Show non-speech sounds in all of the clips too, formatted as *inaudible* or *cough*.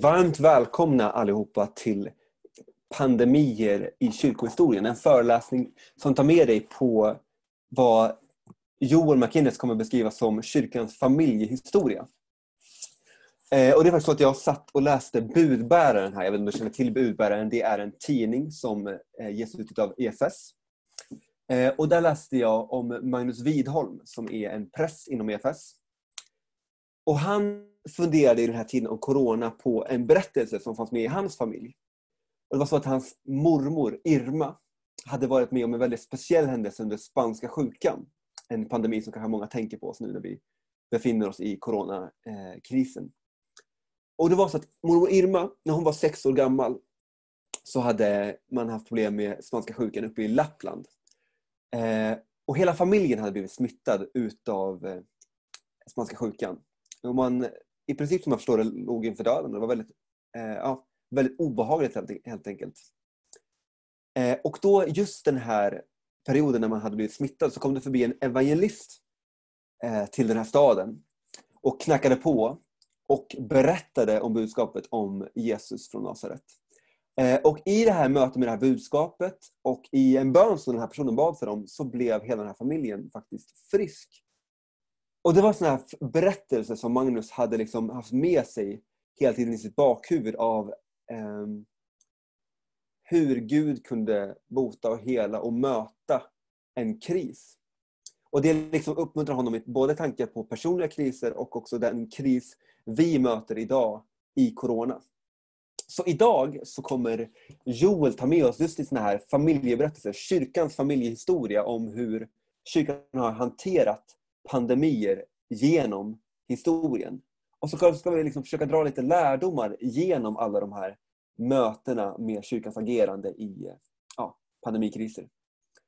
Varmt välkomna allihopa till Pandemier i kyrkohistorien. En föreläsning som tar med dig på vad Joel McInnes kommer beskriva som kyrkans familjehistoria. Eh, och det är faktiskt så att jag satt och läste Budbäraren här. Jag vet inte om du känner till Budbäraren. Det är en tidning som eh, ges ut av EFS. Eh, och där läste jag om Magnus Widholm som är en präst inom EFS. Och han funderade i den här tiden om corona på en berättelse som fanns med i hans familj. Och det var så att hans mormor Irma hade varit med om en väldigt speciell händelse under spanska sjukan. En pandemi som kanske många tänker på oss nu när vi befinner oss i coronakrisen. Och det var så att mormor Irma, när hon var sex år gammal, så hade man haft problem med spanska sjukan uppe i Lappland. Eh, och hela familjen hade blivit smittad utav eh, spanska sjukan. Och man, i princip som jag förstår det låg inför döden. Det var väldigt, eh, ja, väldigt obehagligt helt enkelt. Eh, och då just den här perioden när man hade blivit smittad så kom det förbi en evangelist eh, till den här staden och knackade på och berättade om budskapet om Jesus från Nasaret. Eh, och i det här mötet med det här budskapet och i en bön som den här personen bad för dem så blev hela den här familjen faktiskt frisk. Och det var sådana här berättelser som Magnus hade liksom haft med sig hela tiden i sitt bakhuvud av eh, hur Gud kunde bota och hela och möta en kris. Och det liksom uppmuntrar honom i både tankar på personliga kriser och också den kris vi möter idag i Corona. Så idag så kommer Joel ta med oss just i såna här familjeberättelser, kyrkans familjehistoria om hur kyrkan har hanterat pandemier genom historien. Och så ska vi liksom försöka dra lite lärdomar genom alla de här mötena med kyrkans agerande i ja, pandemikriser.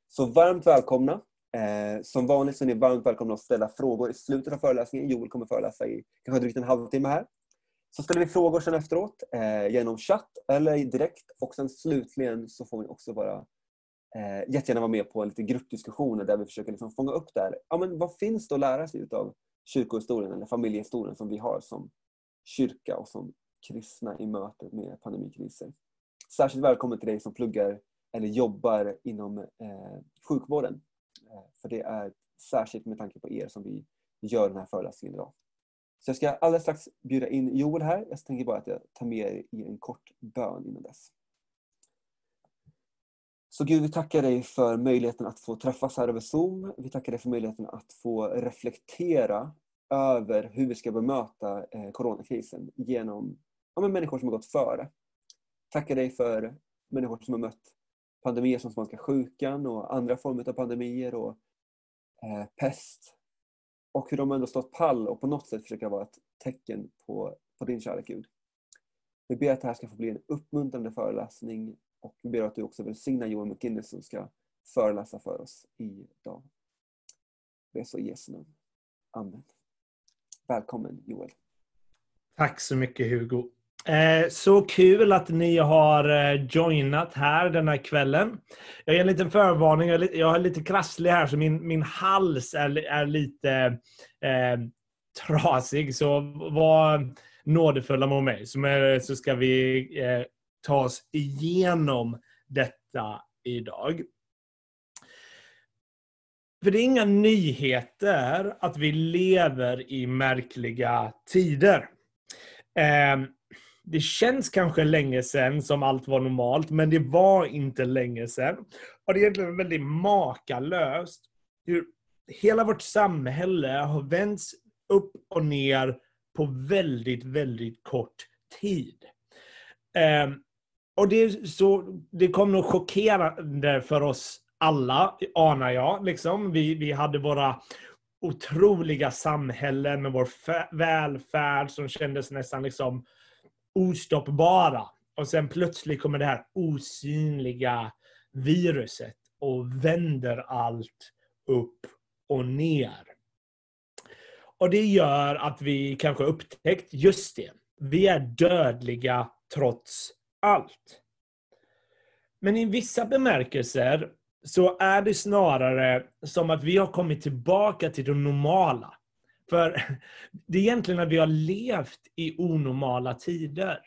Så varmt välkomna. Eh, som vanligt så är ni varmt välkomna att ställa frågor i slutet av föreläsningen. Joel kommer föreläsa i kanske drygt en halvtimme här. Så ställer vi frågor sen efteråt eh, genom chatt eller direkt och sen slutligen så får ni också vara eh, jättegärna vara med på lite gruppdiskussioner där vi försöker liksom fånga upp där. Ja, men vad finns det att lära sig utav kyrkohistorien eller familjehistorien som vi har som kyrka och som kristna i mötet med pandemikriser. Särskilt välkommen till dig som pluggar eller jobbar inom eh, sjukvården. Eh, för det är särskilt med tanke på er som vi gör den här föreläsningen idag. Så jag ska alldeles strax bjuda in Joel här. Jag tänker bara att jag tar med er i en kort bön innan dess. Så Gud, vi tackar dig för möjligheten att få träffas här över Zoom. Vi tackar dig för möjligheten att få reflektera över hur vi ska bemöta eh, coronakrisen genom ja, människor som har gått före. Tackar dig för människor som har mött pandemier som spanska sjukan och andra former av pandemier och eh, pest. Och hur de ändå stått pall och på något sätt försöker vara ett tecken på, på din kärlek Gud. Vi ber att det här ska få bli en uppmuntrande föreläsning och vi ber att du också välsignar Joel McGinnis som ska föreläsa för oss idag. Det är så i Jesu namn. Amen. Välkommen Joel. Tack så mycket Hugo. Eh, så kul att ni har eh, joinat här den här kvällen. Jag ger en liten förvarning. Jag är lite krasslig här så min, min hals är, är lite eh, trasig. Så var nådefulla mot mig så, så ska vi eh, ta oss igenom detta idag. För det är inga nyheter att vi lever i märkliga tider. Ehm, det känns kanske länge sedan som allt var normalt, men det var inte länge sedan. Och det är egentligen väldigt makalöst hur hela vårt samhälle har vänts upp och ner på väldigt, väldigt kort tid. Ehm, och det, så, det kom nog chockerande för oss alla, anar jag. Liksom. Vi, vi hade våra otroliga samhällen med vår välfärd som kändes nästan liksom ostoppbara. Och sen plötsligt kommer det här osynliga viruset och vänder allt upp och ner. Och det gör att vi kanske upptäckt, just det, vi är dödliga trots allt. Men i vissa bemärkelser så är det snarare som att vi har kommit tillbaka till det normala. För *laughs* det är egentligen att vi har levt i onormala tider.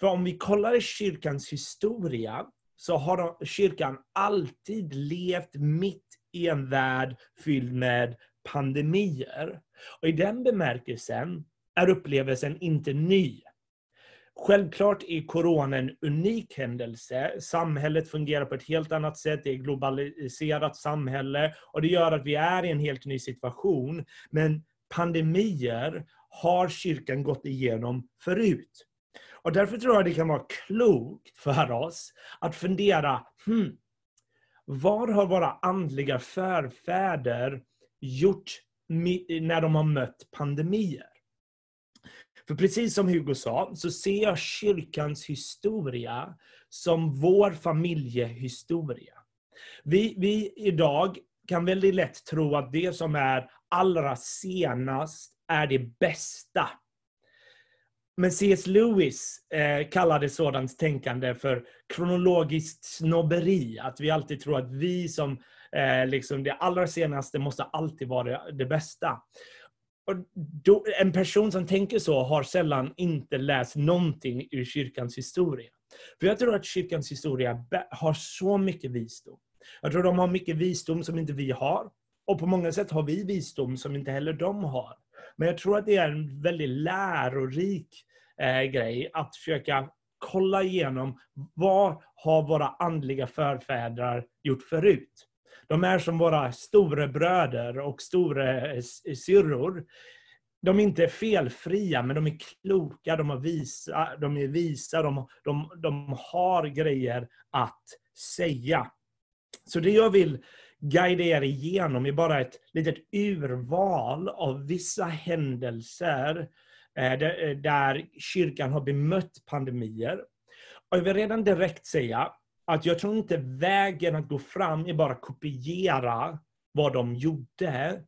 För om vi kollar i kyrkans historia så har kyrkan alltid levt mitt i en värld fylld med pandemier. Och I den bemärkelsen är upplevelsen inte ny. Självklart är corona en unik händelse. Samhället fungerar på ett helt annat sätt. Det är ett globaliserat samhälle och det gör att vi är i en helt ny situation. Men pandemier har kyrkan gått igenom förut. Och därför tror jag det kan vara klokt för oss att fundera, hmm, vad har våra andliga förfäder gjort när de har mött pandemier? För precis som Hugo sa, så ser jag kyrkans historia som vår familjehistoria. Vi, vi idag kan väldigt lätt tro att det som är allra senast är det bästa. Men C.S. Lewis eh, kallade sådant tänkande för kronologiskt snobberi. Att vi alltid tror att vi som eh, liksom det allra senaste måste alltid vara det bästa. Och då, en person som tänker så har sällan inte läst någonting ur kyrkans historia. För jag tror att kyrkans historia har så mycket visdom. Jag tror de har mycket visdom som inte vi har. Och på många sätt har vi visdom som inte heller de har. Men jag tror att det är en väldigt lärorik eh, grej att försöka kolla igenom vad har våra andliga förfäder gjort förut. De är som våra storebröder och storasyrror. Eh, eh, de är inte felfria, men de är kloka, de, har visa, de är visa, de, de, de har grejer att säga. Så det jag vill guida er igenom är bara ett litet urval av vissa händelser eh, där kyrkan har bemött pandemier. Och jag vill redan direkt säga att jag tror inte vägen att gå fram är bara kopiera vad de gjorde.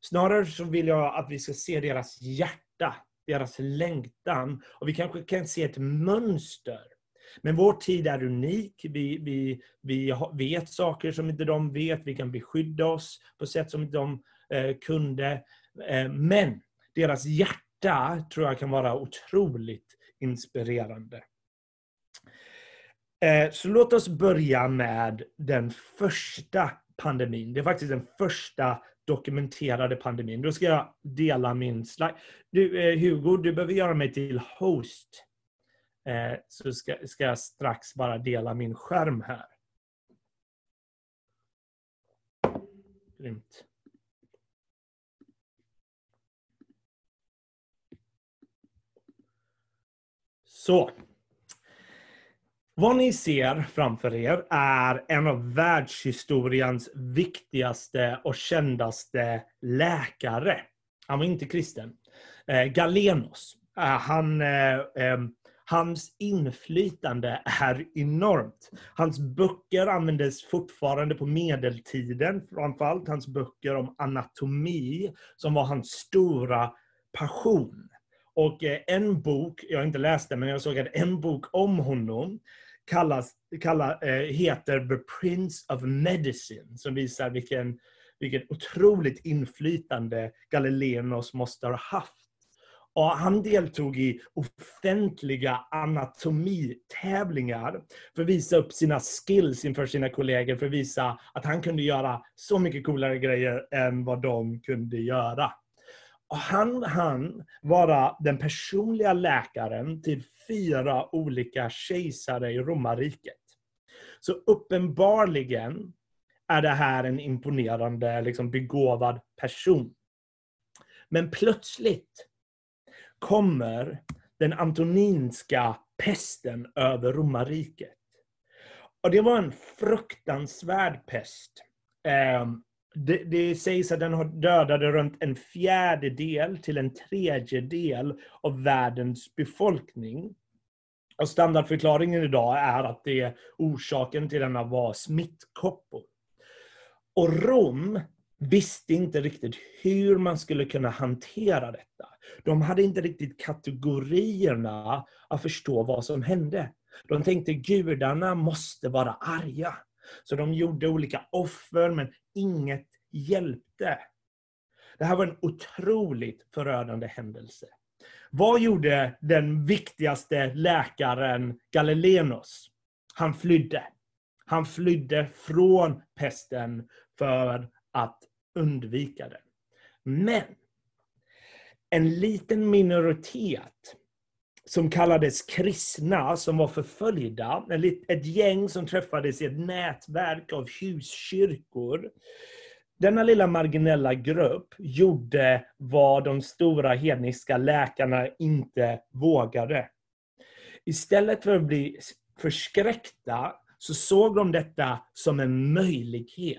Snarare så vill jag att vi ska se deras hjärta, deras längtan. Och vi kanske kan se ett mönster. Men vår tid är unik. Vi, vi, vi vet saker som inte de vet. Vi kan beskydda oss på sätt som inte de eh, kunde. Eh, men deras hjärta tror jag kan vara otroligt inspirerande. Eh, så låt oss börja med den första pandemin. Det är faktiskt den första dokumenterade pandemin. Då ska jag dela min slide. Du, eh, Hugo, du behöver göra mig till host. Eh, så ska, ska jag strax bara dela min skärm här. Grymt. Så. Vad ni ser framför er är en av världshistoriens viktigaste och kändaste läkare. Han var inte kristen. Eh, Galenos. Eh, han, eh, hans inflytande är enormt. Hans böcker användes fortfarande på medeltiden. Framförallt hans böcker om anatomi, som var hans stora passion. Och eh, en bok, jag har inte läst den, men jag såg att en bok om honom kallas, kallar, eh, heter The Prince of Medicine, som visar vilken, vilket otroligt inflytande Galilenos måste ha haft. Och han deltog i offentliga anatomitävlingar för att visa upp sina skills inför sina kollegor, för att visa att han kunde göra så mycket coolare grejer än vad de kunde göra. Han han vara den personliga läkaren till fyra olika kejsare i romarriket. Så uppenbarligen är det här en imponerande, liksom begåvad person. Men plötsligt kommer den antoninska pesten över romarriket. Och det var en fruktansvärd pest. Ehm, det, det sägs att den har dödade runt en fjärdedel till en tredjedel av världens befolkning. Och standardförklaringen idag är att det orsaken till denna var smittkoppor. Och Rom visste inte riktigt hur man skulle kunna hantera detta. De hade inte riktigt kategorierna att förstå vad som hände. De tänkte gudarna måste vara arga. Så de gjorde olika offer, men inget hjälpte. Det här var en otroligt förödande händelse. Vad gjorde den viktigaste läkaren Galilenos? Han flydde. Han flydde från pesten för att undvika den. Men en liten minoritet som kallades kristna, som var förföljda. Ett gäng som träffades i ett nätverk av huskyrkor. Denna lilla marginella grupp gjorde vad de stora hedniska läkarna inte vågade. Istället för att bli förskräckta så såg de detta som en möjlighet.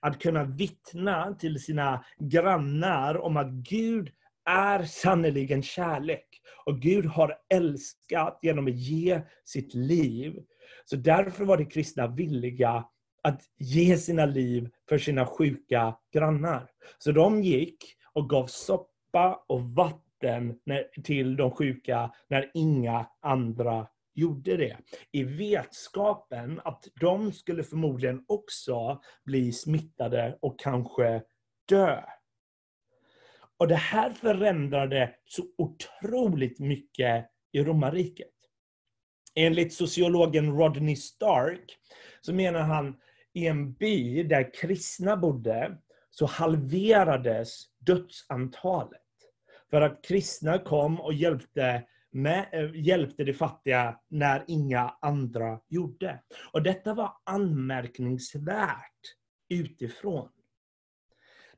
Att kunna vittna till sina grannar om att Gud är sannerligen kärlek. Och Gud har älskat genom att ge sitt liv. Så därför var de kristna villiga att ge sina liv för sina sjuka grannar. Så de gick och gav soppa och vatten till de sjuka när inga andra gjorde det. I vetskapen att de skulle förmodligen också bli smittade och kanske dö. Och det här förändrade så otroligt mycket i romarriket. Enligt sociologen Rodney Stark så menar han i en by där kristna bodde så halverades dödsantalet. För att kristna kom och hjälpte, med, eh, hjälpte de fattiga när inga andra gjorde. Och detta var anmärkningsvärt utifrån.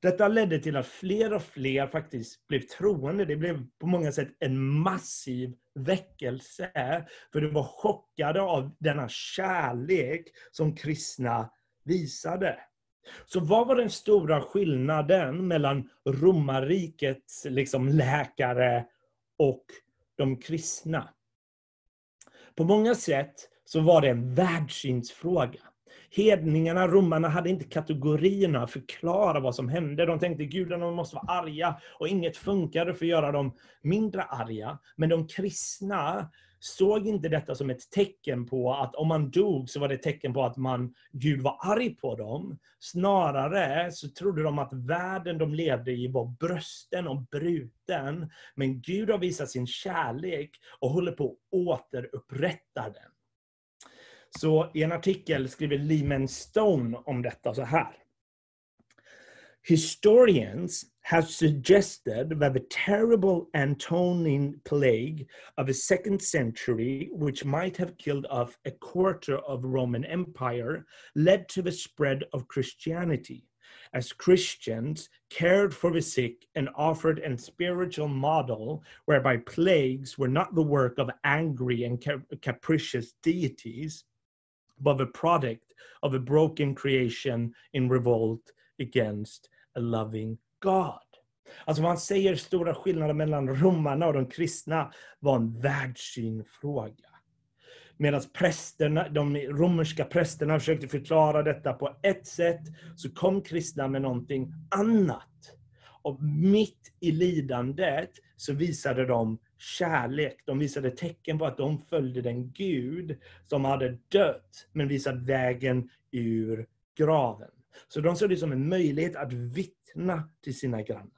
Detta ledde till att fler och fler faktiskt blev troende. Det blev på många sätt en massiv väckelse. För de var chockade av denna kärlek som kristna visade. Så vad var den stora skillnaden mellan romarrikets liksom läkare och de kristna? På många sätt så var det en världssynsfråga. Hedningarna, romarna, hade inte kategorierna att förklara vad som hände. De tänkte gudarna måste vara arga och inget funkade för att göra dem mindre arga. Men de kristna såg inte detta som ett tecken på att om man dog så var det ett tecken på att man, Gud var arg på dem. Snarare så trodde de att världen de levde i var brösten och bruten. Men Gud har visat sin kärlek och håller på att återupprätta den. Så i en artikel skriver Lehman Stone om detta så här. Historians have suggested that the terrible Antonine plague of the second century, which might have killed off a quarter of the Roman Empire, led to the spread of Christianity, as Christians cared for the sick and offered a spiritual model whereby plagues were not the work of angry and capricious deities, but the product of a broken creation in revolt against a loving God. Alltså man säger stora skillnader mellan romarna och de kristna var en världssynfråga. Medan prästerna, de romerska prästerna försökte förklara detta på ett sätt, så kom kristna med någonting annat. Och mitt i lidandet så visade de kärlek. De visade tecken på att de följde den Gud som hade dött, men visat vägen ur graven. Så de såg det som en möjlighet att vittna till sina grannar.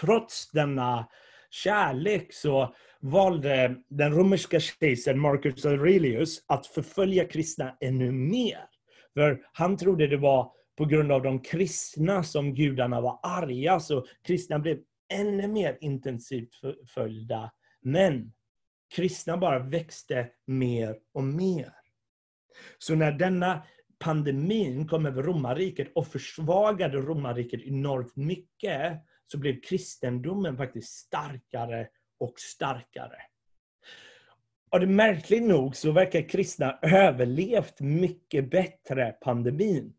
Trots denna kärlek så valde den romerska kejsaren Marcus Aurelius att förfölja kristna ännu mer. För han trodde det var på grund av de kristna som gudarna var arga, så kristna blev ännu mer intensivt förföljda. Men kristna bara växte mer och mer. Så när denna pandemin kom över romarriket och försvagade romarriket enormt mycket, så blev kristendomen faktiskt starkare och starkare. Och det märkligt nog så verkar kristna överlevt mycket bättre pandemin.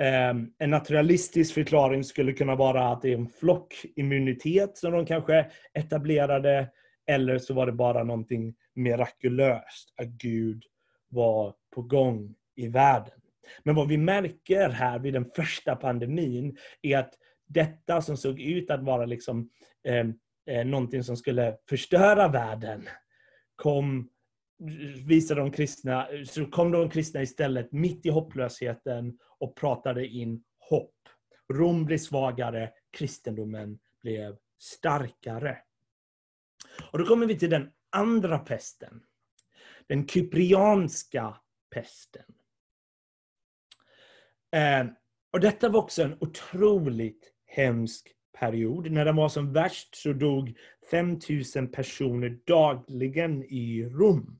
Ehm, en naturalistisk förklaring skulle kunna vara att det är en flockimmunitet som de kanske etablerade, eller så var det bara någonting mirakulöst, att Gud var på gång i världen. Men vad vi märker här vid den första pandemin är att detta som såg ut att vara liksom, ehm, eh någonting som skulle förstöra världen kom visade de kristna, så kom de kristna istället mitt i hopplösheten och pratade in hopp. Rom blev svagare, kristendomen blev starkare. Och då kommer vi till den andra pesten. Den kyprianska pesten. Eh, och detta var också en otroligt hemsk period. När den var som värst så dog 5000 personer dagligen i Rom.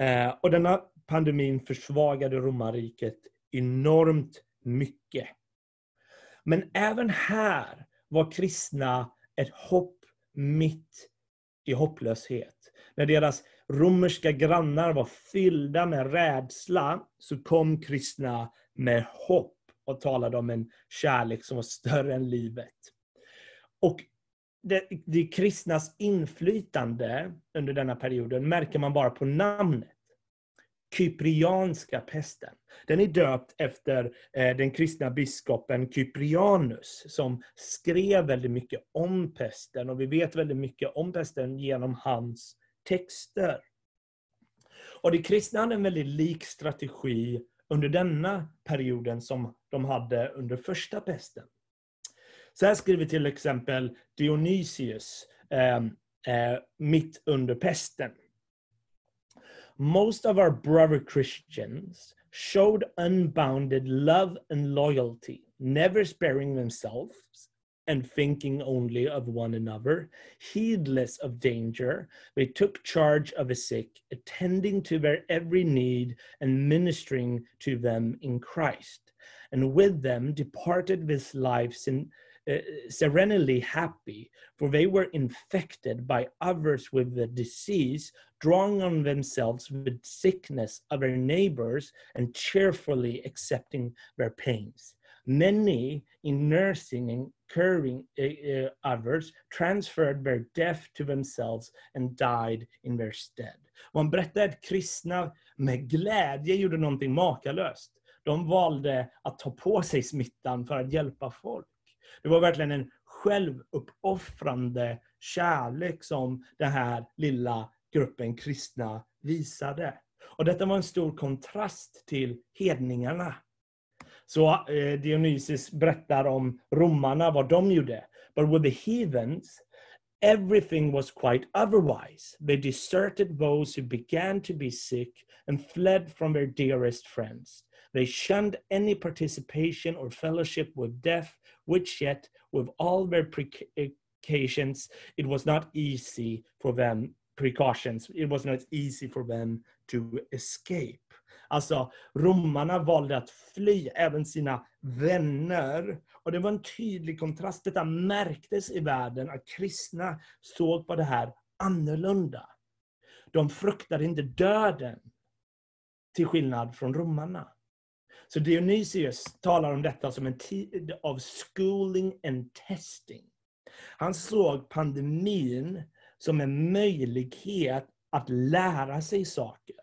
Eh, och denna pandemin försvagade romarriket enormt mycket. Men även här var kristna ett hopp mitt i hopplöshet. När deras romerska grannar var fyllda med rädsla så kom kristna med hopp och talade om en kärlek som var större än livet. Och det, det kristnas inflytande under denna perioden märker man bara på namnet. Kyprianska pesten. Den är döpt efter eh, den kristna biskopen Kyprianus som skrev väldigt mycket om pesten och vi vet väldigt mycket om pesten genom hans texter. Och de kristna hade en väldigt lik strategi under denna perioden som de hade under första pesten. Så här skriver till exempel Dionysius eh, eh, mitt under pesten. Most of our brother Christians showed unbounded love and loyalty, never sparing themselves and thinking only of one another, heedless of danger, they took charge of the sick, attending to their every need and ministering to them in Christ. And with them departed this life sin, uh, serenely happy, for they were infected by others with the disease, drawing on themselves the sickness of their neighbors and cheerfully accepting their pains. Many in nursing and curing uh, others transferred their death to themselves and died in their stead. Man berättar att kristna med glädje gjorde någonting makalöst. De valde att ta på sig smittan för att hjälpa folk. Det var verkligen en självuppoffrande kärlek som den här lilla gruppen kristna visade. Och detta var en stor kontrast till hedningarna så eh, Dionysius berättar om romarna, vad de gjorde. But with the heathens, everything was quite otherwise. They deserted those who began to be sick and fled from their dearest friends. They shunned any participation or fellowship with death, which yet, with all their precautions, it was not easy for them, precautions, it was not easy for them to escape. Alltså, romarna valde att fly, även sina vänner. Och det var en tydlig kontrast. Detta märktes i världen, att kristna såg på det här annorlunda. De fruktade inte döden, till skillnad från romarna. Så Dionysius talar om detta som en tid av schooling and testing. Han såg pandemin som en möjlighet att lära sig saker.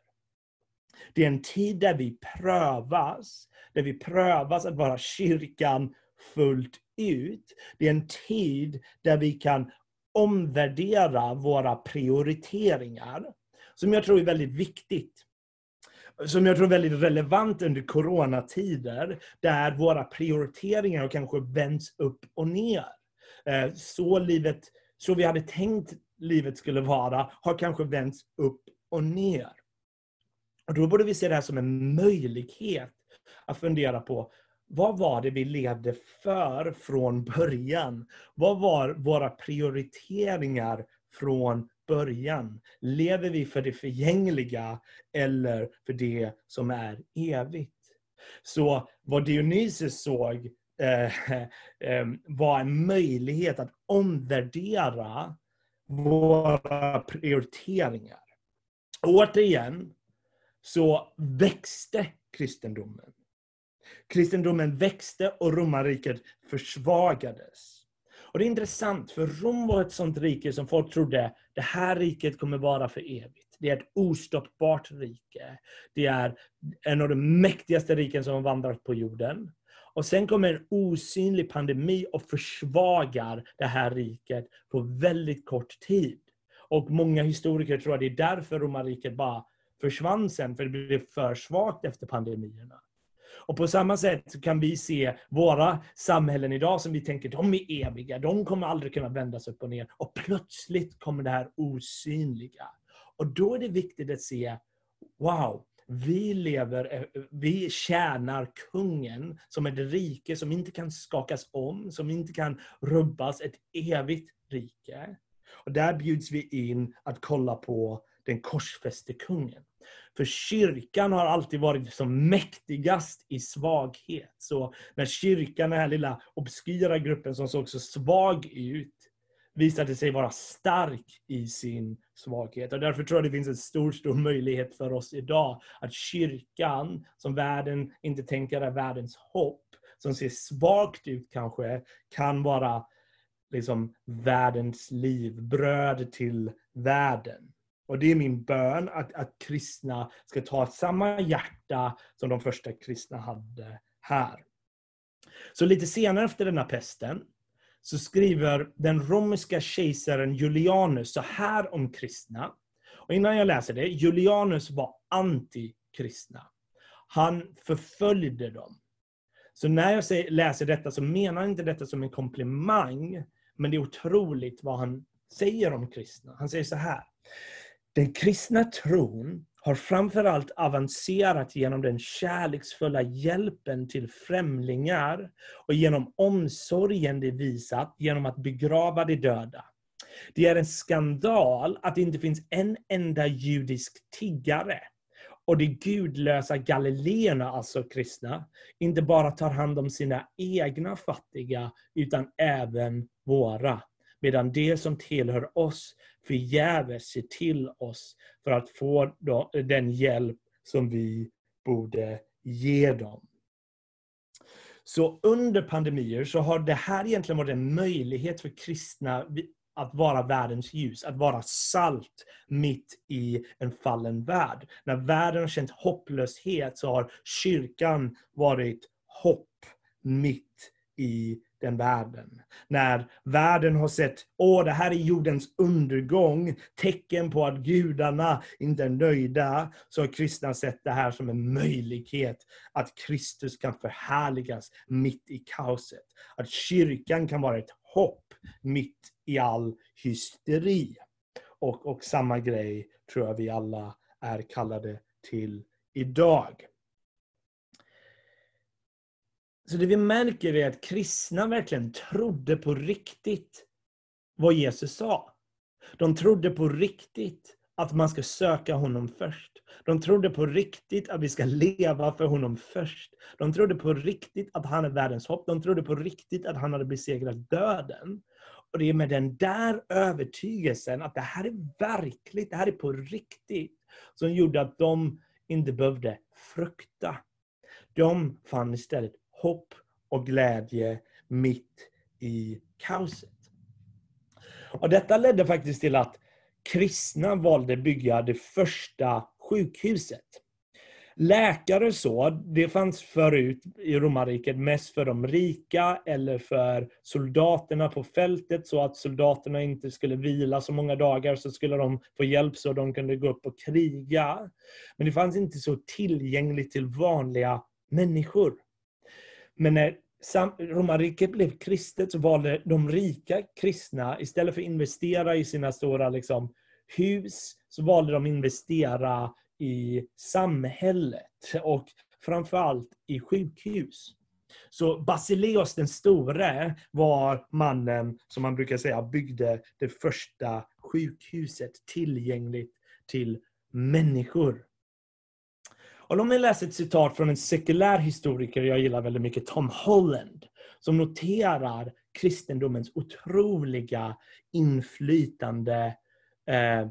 Det är en tid där vi prövas, där vi prövas att vara kyrkan fullt ut. Det är en tid där vi kan omvärdera våra prioriteringar, som jag tror är väldigt viktigt. Som jag tror är väldigt relevant under coronatider, där våra prioriteringar kanske vänds upp och ner. Eh, så, livet, så vi hade tänkt livet skulle vara, har kanske vänts upp och ner. Och då borde vi se det här som en möjlighet att fundera på vad var det vi levde för från början? Vad var våra prioriteringar från början? Lever vi för det förgängliga eller för det som är evigt? Så vad Dionysius såg eh, eh, var en möjlighet att omvärdera våra prioriteringar. Återigen, så växte kristendomen. Kristendomen växte och romarriket försvagades. Och Det är intressant, för Rom var ett sånt rike som folk trodde, det här riket kommer vara för evigt. Det är ett ostoppbart rike. Det är en av de mäktigaste riken som har vandrat på jorden. Och sen kommer en osynlig pandemi och försvagar det här riket på väldigt kort tid. Och många historiker tror att det är därför romarriket bara försvann sen, för det blev för svagt efter pandemierna. Och på samma sätt kan vi se våra samhällen idag som vi tänker, de är eviga, de kommer aldrig kunna vändas upp och ner. Och plötsligt kommer det här osynliga. Och då är det viktigt att se, wow, vi lever, eh, vi tjänar kungen som är det rike som inte kan skakas om, som inte kan rubbas, ett evigt rike. Och där bjuds vi in att kolla på den korsfäste kungen. För kyrkan har alltid varit som mäktigast i svaghet. Så när kyrkan, den här lilla obskyra gruppen som såg så svag ut, visade sig vara stark i sin svaghet. Och därför tror jag det finns en stor, stor möjlighet för oss idag att kyrkan, som världen inte tänker är världens hopp, som ser svagt ut kanske, kan vara liksom världens livbröd till världen. Och det är min bön att, att kristna ska ta samma hjärta som de första kristna hade här. Så lite senare efter denna pesten så skriver den romerska kejsaren Julianus så här om kristna. Och innan jag läser det, Julianus var antikristna. Han förföljde dem. Så när jag läser detta så menar jag inte detta som en komplimang, men det är otroligt vad han säger om kristna. Han säger så här. Den kristna tron har framförallt avancerat genom den kärleksfulla hjälpen till främlingar och genom omsorgen det visat genom att begrava de döda. Det är en skandal att det inte finns en enda judisk tiggare och de gudlösa galileerna, alltså kristna, inte bara tar hand om sina egna fattiga, utan även våra. Medan de som tillhör oss förgäves ser till oss för att få den hjälp som vi borde ge dem. Så under pandemier så har det här egentligen varit en möjlighet för kristna att vara världens ljus, att vara salt mitt i en fallen värld. När världen har känt hopplöshet så har kyrkan varit hopp mitt i den världen. När världen har sett, åh det här är jordens undergång, tecken på att gudarna inte är nöjda, så har kristna sett det här som en möjlighet att Kristus kan förhärligas mitt i kaoset. Att kyrkan kan vara ett hopp mitt i all hysteri. Och, och samma grej tror jag vi alla är kallade till idag. Så det vi märker är att kristna verkligen trodde på riktigt vad Jesus sa. De trodde på riktigt att man ska söka honom först. De trodde på riktigt att vi ska leva för honom först. De trodde på riktigt att han är världens hopp. De trodde på riktigt att han hade besegrat döden. Och det är med den där övertygelsen att det här är verkligt, det här är på riktigt, som gjorde att de inte behövde frukta. De fann istället hopp och glädje mitt i kaoset. Och detta ledde faktiskt till att kristna valde bygga det första sjukhuset. Läkare så, det fanns förut i romarriket mest för de rika eller för soldaterna på fältet så att soldaterna inte skulle vila så många dagar så skulle de få hjälp så de kunde gå upp och kriga. Men det fanns inte så tillgängligt till vanliga människor. Men när romarriket blev kristet så valde de rika kristna, istället för att investera i sina stora liksom, hus, så valde de att investera i samhället och framförallt i sjukhus. Så Basileos den store var mannen som man brukar säga byggde det första sjukhuset tillgängligt till människor. Och låt mig läsa ett citat från en sekulär historiker jag gillar väldigt mycket, Tom Holland, som noterar kristendomens otroliga inflytande eh,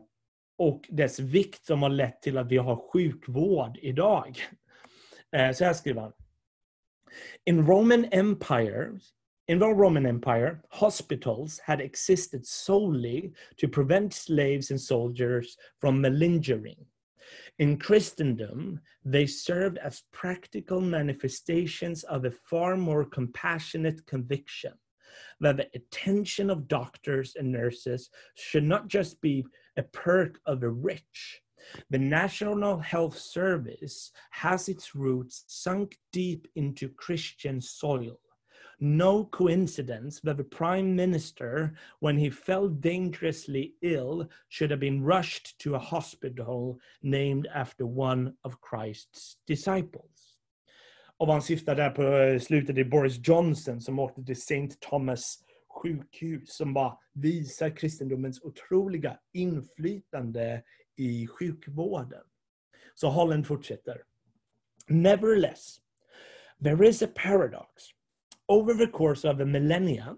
och dess vikt som har lett till att vi har sjukvård idag. Eh, så här skriver han. In Roman Empire, in the Roman Empire, hospitals had existed solely to prevent slaves and soldiers from malingering. In Christendom, they served as practical manifestations of a far more compassionate conviction that the attention of doctors and nurses should not just be a perk of the rich, The National Health Service has its roots sunk deep into Christian soil. No coincidence that the Prime Minister, when he fell dangerously ill, should have been rushed to a hospital named after one of Christ's disciples. Och han syftar där på eh, slutet i Boris Johnson som åkte till St. Thomas sjukhus som bara visar kristendomens otroliga inflytande i sjukvården. Så Holland fortsätter. Nevertheless, there is a paradox. Over the course of a millennia,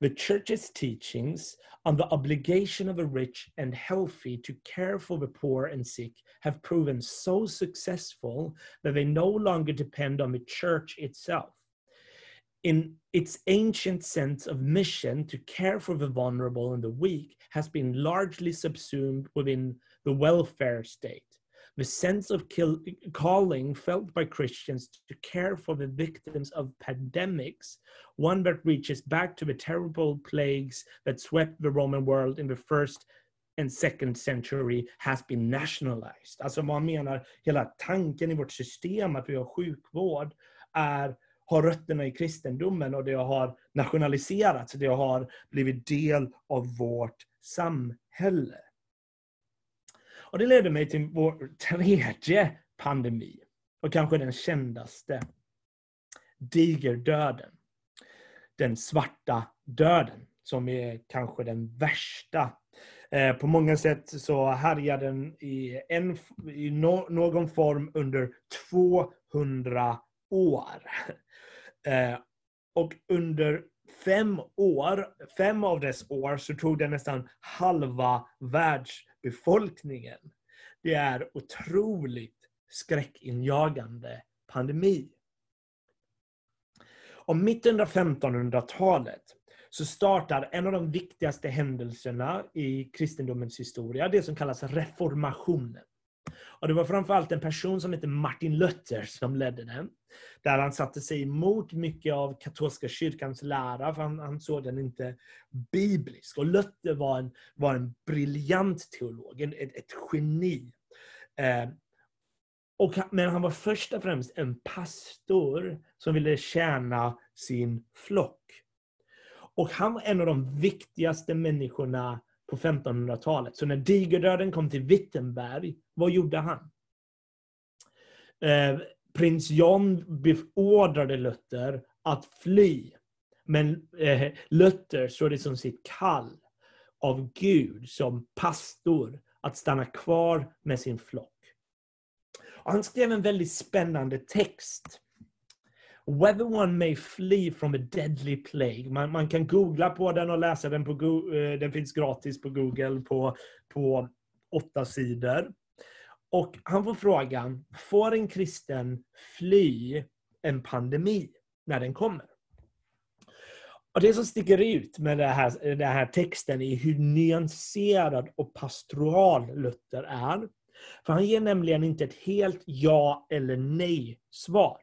the church's teachings on the obligation of the rich and healthy to care for the poor and sick have proven so successful that they no longer depend on the church itself. In its ancient sense of mission to care for the vulnerable and the weak has been largely subsumed within the welfare state. The sense of kill, calling felt by Christians to care for the victims of pandemics, one that reaches back to the terrible plagues that swept the Roman world in the first and second century has been nationalized. Alltså man menar hela tanken i vårt system att vi har sjukvård är, har rötterna i kristendomen och det har nationaliserats. Det har blivit del av vårt samhälle. Och det leder mig till vår tredje pandemi. Och kanske den kändaste. Digerdöden. Den svarta döden. Som är kanske den värsta. Eh, på många sätt så härjade den i, en, i no, någon form under 200 år. *laughs* Eh, och under fem år, fem av dess år, så tog den nästan halva världs befolkningen. Det är otroligt skräckinjagande pandemi. Om mitt under 1500-talet så startar en av de viktigaste händelserna i kristendomens historia, det som kallas reformationen. Och det var framförallt en person som hette Martin Luther som ledde den. Där han satte sig emot mycket av katolska kyrkans lära, för han, han såg den inte biblisk. Och Luther var en, var en briljant teolog, en, ett, ett geni. Eh, och, men han var först och främst en pastor som ville tjäna sin flock. Och han var en av de viktigaste människorna på 1500-talet. Så när digerdöden kom till Wittenberg, vad gjorde han? Eh, prins John beordrade Luther att fly. Men eh, Luther såg det som sitt kall av Gud som pastor att stanna kvar med sin flock. Och han skrev en väldigt spännande text Whether one may flee from a deadly plague. Man, man kan googla på den och läsa den. på eh, Den finns gratis på Google på, på åtta sidor. Och han får frågan, får en kristen fly en pandemi när den kommer? Och Det som sticker ut med den här, den här texten är hur nyanserad och pastoral Luther är. För han ger nämligen inte ett helt ja eller nej svar.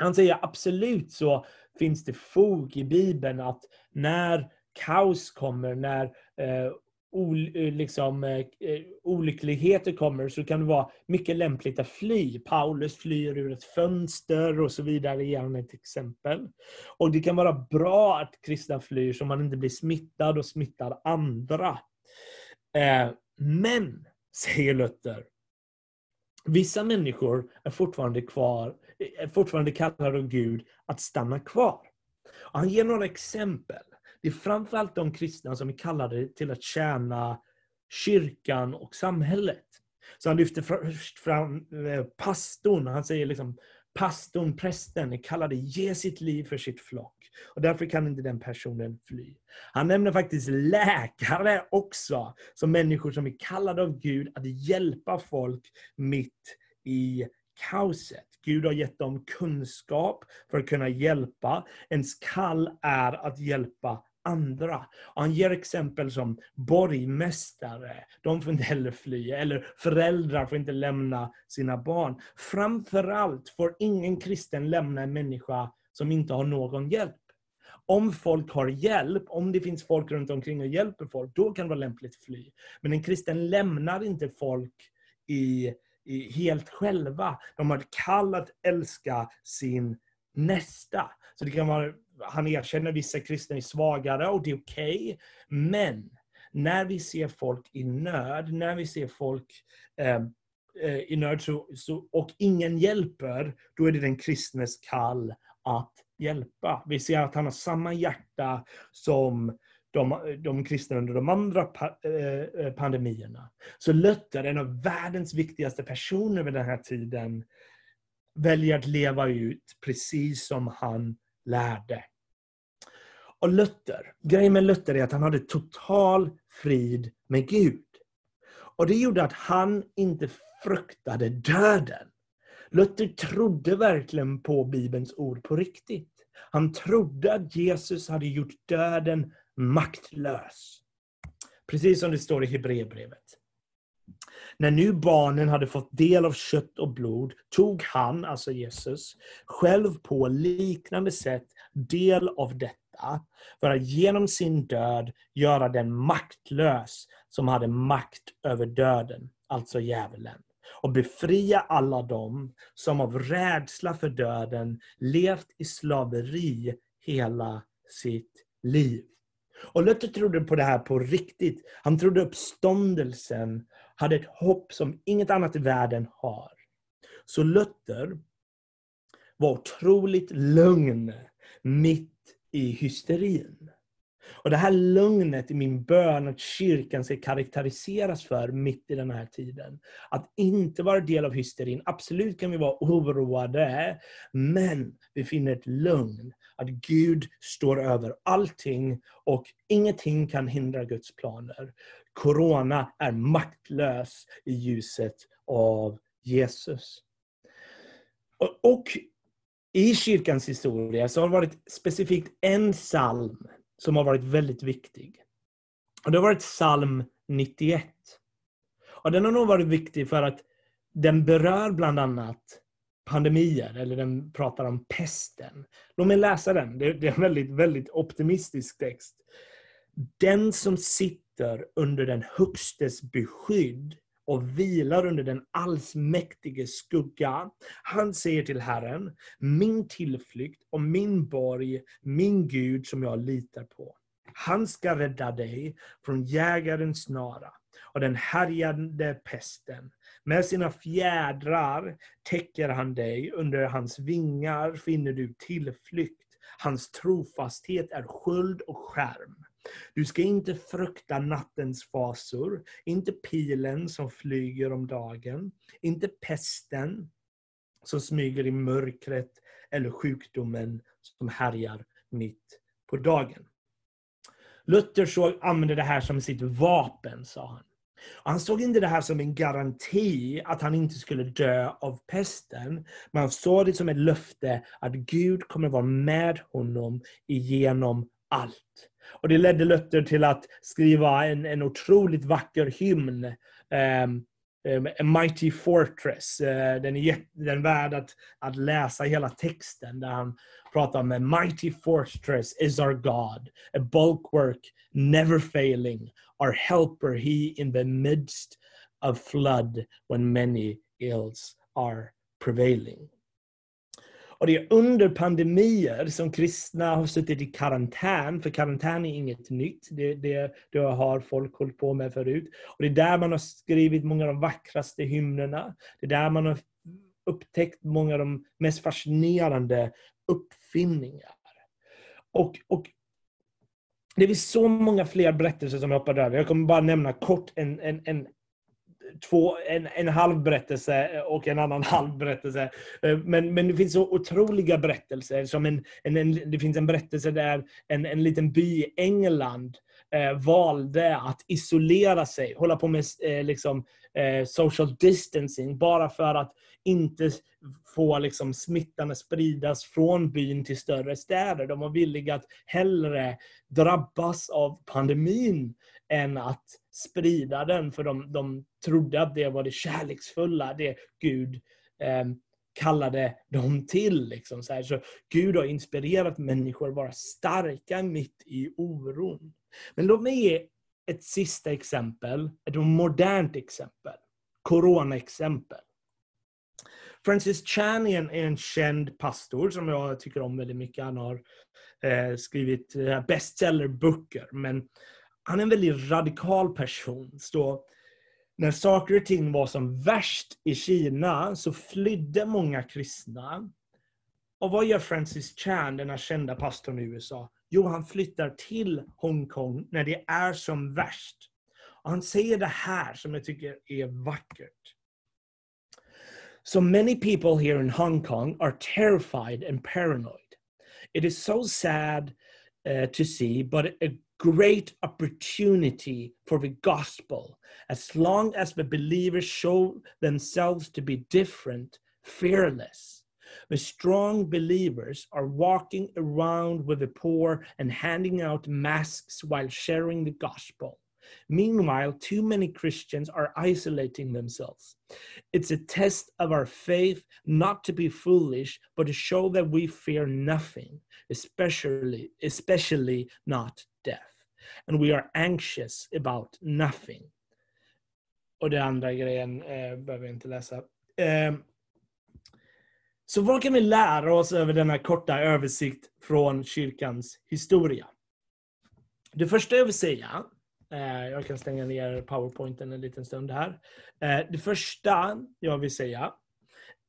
Han säger absolut så finns det fog i Bibeln att när kaos kommer, när eh, ol, eh, liksom, eh, eh, olyckligheter kommer så kan det vara mycket lämpligt att fly. Paulus flyr ur ett fönster och så vidare, ger han ett exempel. Och det kan vara bra att kristna flyr så man inte blir smittad och smittar andra. Eh, men, *laughs* säger Luther, vissa människor är fortfarande kvar Eh, fortfarande kallar av Gud att stanna kvar. Och han ger några exempel. Det är framförallt de kristna som är kallade till att tjäna kyrkan och samhället. Så han lyfter först fram eh, pastorn. Han säger liksom pastorn, prästen, är kallade att ge sitt liv för sitt flock. Och därför kan inte den personen fly. Han nämner faktiskt läkare också, som människor som är kallade av Gud att hjälpa folk mitt i kaoset. Gud har gett dem kunskap för att kunna hjälpa. Ens kall är att hjälpa andra. Och han ger exempel som borgmästare, de får inte heller fly, eller föräldrar får inte lämna sina barn. Framförallt får ingen kristen lämna en människa som inte har någon hjälp. Om folk har hjälp, om det finns folk runt omkring och hjälper folk, då kan det vara lämpligt att fly. Men en kristen lämnar inte folk i, helt själva. De har ett kall att älska sin nästa. Så det kan vara, han erkänner vissa kristna är svagare och det är okej. Okay. Men när vi ser folk i nöd, när vi ser folk eh, eh, i nöd så, så, och ingen hjälper, då är det den kristnes kall att hjälpa. Vi ser att han har samma hjärta som de, de kristna under de andra pa, eh, eh, pandemierna. Så Luther, en av världens viktigaste personer vid den här tiden, väljer att leva ut precis som han lärde. Och Luther, grejen med Luther är att han hade total frid med Gud. Och det gjorde att han inte fruktade döden. Luther trodde verkligen på Bibelns ord på riktigt. Han trodde att Jesus hade gjort döden maktlös. Precis som det står i Hebreerbrevet. När nu barnen hade fått del av kött och blod tog han, alltså Jesus, själv på liknande sätt del av detta för att genom sin död göra den maktlös som hade makt över döden, alltså djävulen och befria alla dem som av rädsla för döden levt i slaveri hela sitt liv. Och Luther trodde på det här på riktigt. Han trodde uppståndelsen hade ett hopp som inget annat i världen har. Så Luther var otroligt lugn mitt i hysterin. Och Det här lugnet i min bön att kyrkan ska karaktäriseras för mitt i den här tiden. Att inte vara del av hysterin. Absolut kan vi vara oroade, men vi finner ett lugn. Att Gud står över allting och ingenting kan hindra Guds planer. Corona är maktlös i ljuset av Jesus. Och, och i kyrkans historia så har det varit specifikt en psalm som har varit väldigt viktig. Och Det har varit psalm 91. Och Den har nog varit viktig för att den berör bland annat pandemier, eller den pratar om pesten. Låt mig läsa den. Det är en väldigt, väldigt optimistisk text. Den som sitter under den högstes beskydd och vilar under den allsmäktiges skugga. Han säger till Herren, min tillflykt och min borg, min Gud som jag litar på. Han ska rädda dig från jägarens snara och den härjande pesten. Med sina fjädrar täcker han dig, under hans vingar finner du tillflykt. Hans trofasthet är sköld och skärm. Du ska inte frukta nattens fasor, inte pilen som flyger om dagen, inte pesten som smyger i mörkret eller sjukdomen som härjar mitt på dagen. Luther såg, använde det här som sitt vapen, sa han. Han såg inte det här som en garanti att han inte skulle dö av pesten. Men han såg det som ett löfte att Gud kommer vara med honom igenom allt. Och Det ledde Luther till att skriva en, en otroligt vacker hymn. Um, A Mighty Fortress. Uh, den är, den värd att, att läsa hela texten där han pratar om A Mighty Fortress is our God, a bulwark never failing, our helper he in the midst of flood when many ills are prevailing. Och det är under pandemier som kristna har suttit i karantän, för karantän är inget nytt. Det, det, det har folk hållit på med förut. Och det är där man har skrivit många av de vackraste hymnerna. Det är där man har upptäckt många av de mest fascinerande uppfinningar. Och, och det finns så många fler berättelser som jag hoppar över. Jag kommer bara nämna kort en, en, en två, en, en halv berättelse eh, och en annan *laughs* halv berättelse. Eh, men, men det finns så otroliga berättelser. Som en, en, en det finns en berättelse där en, en liten by i England eh, valde att isolera sig, hålla på med eh, liksom, eh, social distancing, bara för att inte få liksom, smittan att spridas från byn till större städer. De var villiga att hellre drabbas av pandemin än att sprida den, för de, de trodde att det var det kärleksfulla, det Gud eh, kallade dem till. Liksom, så, här. så Gud har inspirerat människor att vara starka mitt i oron. Men låt mig ge ett sista exempel, ett modernt exempel. Corona-exempel. Francis Chan är en, en känd pastor som jag tycker om väldigt mycket. Han har eh, skrivit eh, bestsellerböcker. Men han är en väldigt radikal person. Så när saker och ting var som värst i Kina så flydde många kristna. Och vad gör Francis Chan, den här kända pastorn i USA? Jo, han flyttar till Hongkong när det är som värst. Och han säger det här som jag tycker är vackert. So many people here in Hong Kong are terrified and paranoid. It is so sad uh, to see, but a great opportunity for the gospel. As long as the believers show themselves to be different, fearless. The strong believers are walking around with the poor and handing out masks while sharing the gospel. Meanwhile, too many Christians are isolating themselves. It's a test of our faith not to be foolish, but to show that we fear nothing, especially, especially not death. And we are anxious about nothing. Och det andra grejen eh, behöver jag inte läsa. Eh, så vad kan vi lära oss över denna korta översikt från kyrkans historia? Det första jag vill säga Eh, jag kan stänga ner powerpointen en liten stund här. Eh, det första jag vill säga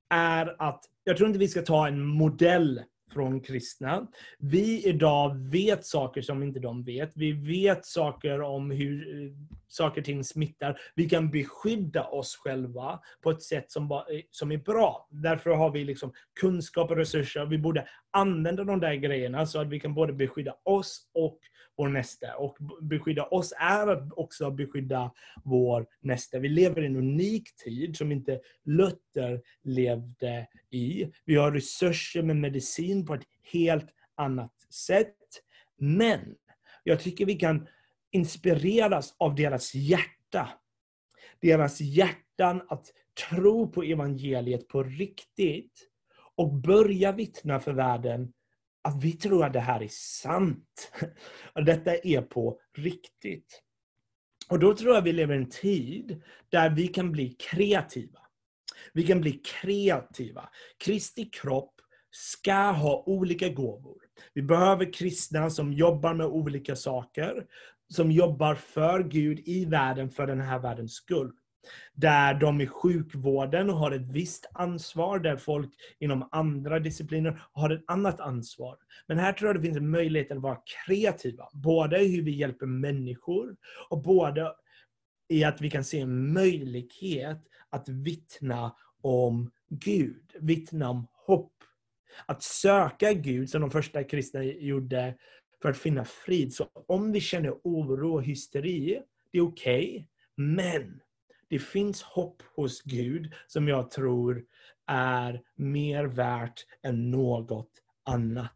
är att jag tror inte vi ska ta en modell från kristna. Vi idag vet saker som inte de vet. Vi vet saker om hur eh, saker och ting smittar. Vi kan beskydda oss själva på ett sätt som, eh, som är bra. Därför har vi liksom kunskap och resurser. Vi borde använda de där grejerna så att vi kan både beskydda oss och vår nästa. Och beskydda oss är att också beskydda vår nästa. Vi lever i en unik tid som inte Luther levde i. Vi har resurser med medicin på ett helt annat sätt. Men jag tycker vi kan inspireras av deras hjärta. Deras hjärtan att tro på evangeliet på riktigt och börja vittna för världen att vi tror att det här är sant. *laughs* Att detta är på riktigt. Och då tror jag vi lever i en tid där vi kan bli kreativa. Vi kan bli kreativa. Kristi kropp ska ha olika gåvor. Vi behöver kristna som jobbar med olika saker, som jobbar för Gud i världen för den här världens skull där de i sjukvården har ett visst ansvar, där folk inom andra discipliner har ett annat ansvar. Men här tror jag det finns en möjlighet att vara kreativa, både i hur vi hjälper människor, och både i att vi kan se en möjlighet att vittna om Gud, vittna om hopp. Att söka Gud, som de första kristna gjorde, för att finna frid. Så om vi känner oro och hysteri, det är okej. Okay, men det finns hopp hos Gud som jag tror är mer värt än något annat.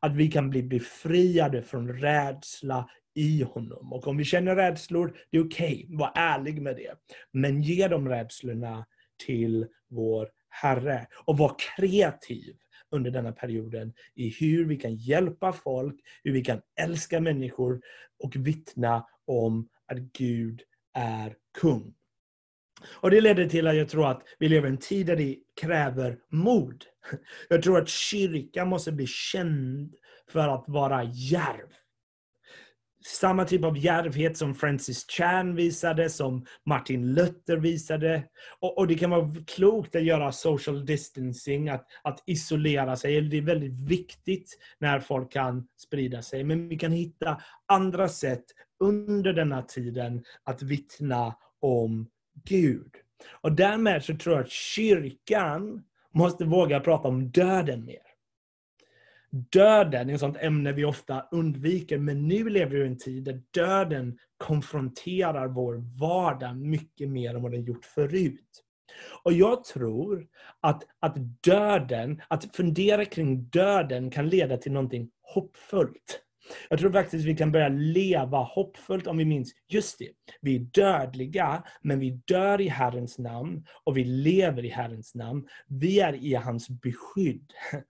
Att vi kan bli befriade från rädsla i honom. Och om vi känner rädslor, det är okej. Okay. Var ärlig med det. Men ge de rädslorna till vår Herre. Och var kreativ under denna perioden i hur vi kan hjälpa folk, hur vi kan älska människor och vittna om att Gud är kung. Och Det leder till att jag tror att vi lever i en tid där det kräver mod. Jag tror att kyrkan måste bli känd för att vara järv. Samma typ av järvhet som Francis Chan visade, som Martin Luther visade. Och, och, det kan vara klokt att göra social distancing, att, att isolera sig. Det är väldigt viktigt när folk kan sprida sig. Men vi kan hitta andra sätt under denna tiden att vittna om Gud. Och därmed så tror jag att kyrkan måste våga prata om döden mer. Döden är ett sånt ämne vi ofta undviker, men nu lever vi i en tid där döden konfronterar vår vardag mycket mer än vad den gjort förut. Och jag tror att, att döden, att fundera kring döden kan leda till någonting hoppfullt. Jag tror faktiskt vi kan börja leva hoppfullt om vi minns, just det, vi är dödliga, men vi dör i Herrens namn och vi lever i Herrens namn. Vi är i hans beskydd. *laughs*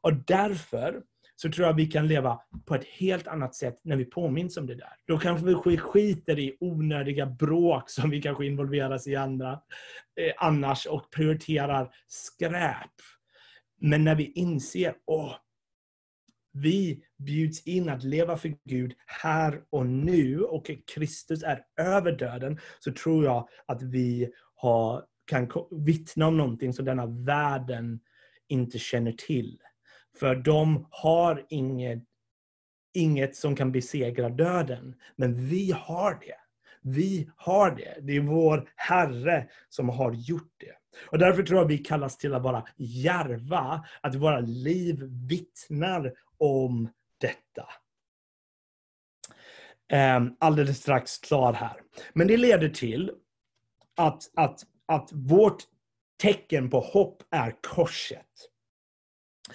Och därför så tror jag vi kan leva på ett helt annat sätt när vi påminns om det där. Då kanske vi skiter i onödiga bråk *laughs* som vi kanske involveras i andra, eh, annars och prioriterar skräp. Men när vi inser, åh, vi bjuds in att leva för Gud här och nu och Kristus är över döden, så tror jag att vi har, kan vittna om någonting som denna världen inte känner till. För de har inget, inget som kan besegra döden. Men vi har det. Vi har det. Det är vår Herre som har gjort det. Och därför tror jag vi kallas till att vara järva, att våra liv vittnar om detta. Ehm, alldeles strax klar här. Men det leder till att, att, att vårt tecken på hopp är korset.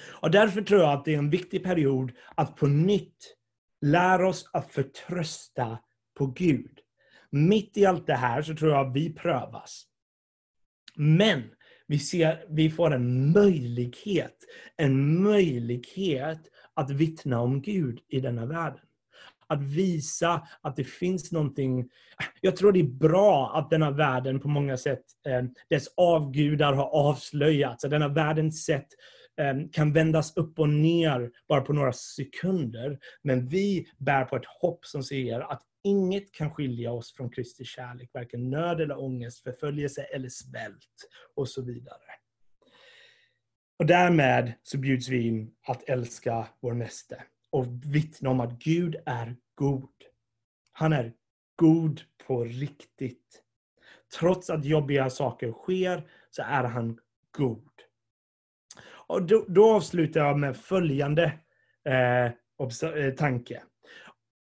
Och därför tror jag att det är en viktig period att på nytt lära oss att förtrösta på Gud. Mitt i allt det här så tror jag att vi prövas. Men vi, ser, vi får en möjlighet, en möjlighet att vittna om Gud i denna världen. Att visa att det finns någonting... Jag tror det är bra att denna världen på många sätt, eh, dess avgudar har avslöjats. Att denna världens sätt eh, kan vändas upp och ner bara på några sekunder. Men vi bär på ett hopp som säger att inget kan skilja oss från Kristi kärlek, varken nöd eller ångest, förföljelse eller svält och så vidare. Och därmed så bjuds vi in att älska vår näste och vittna om att Gud är god. Han är god på riktigt. Trots att jobbiga saker sker så är han god. Och då, då avslutar jag med följande eh, eh tanke.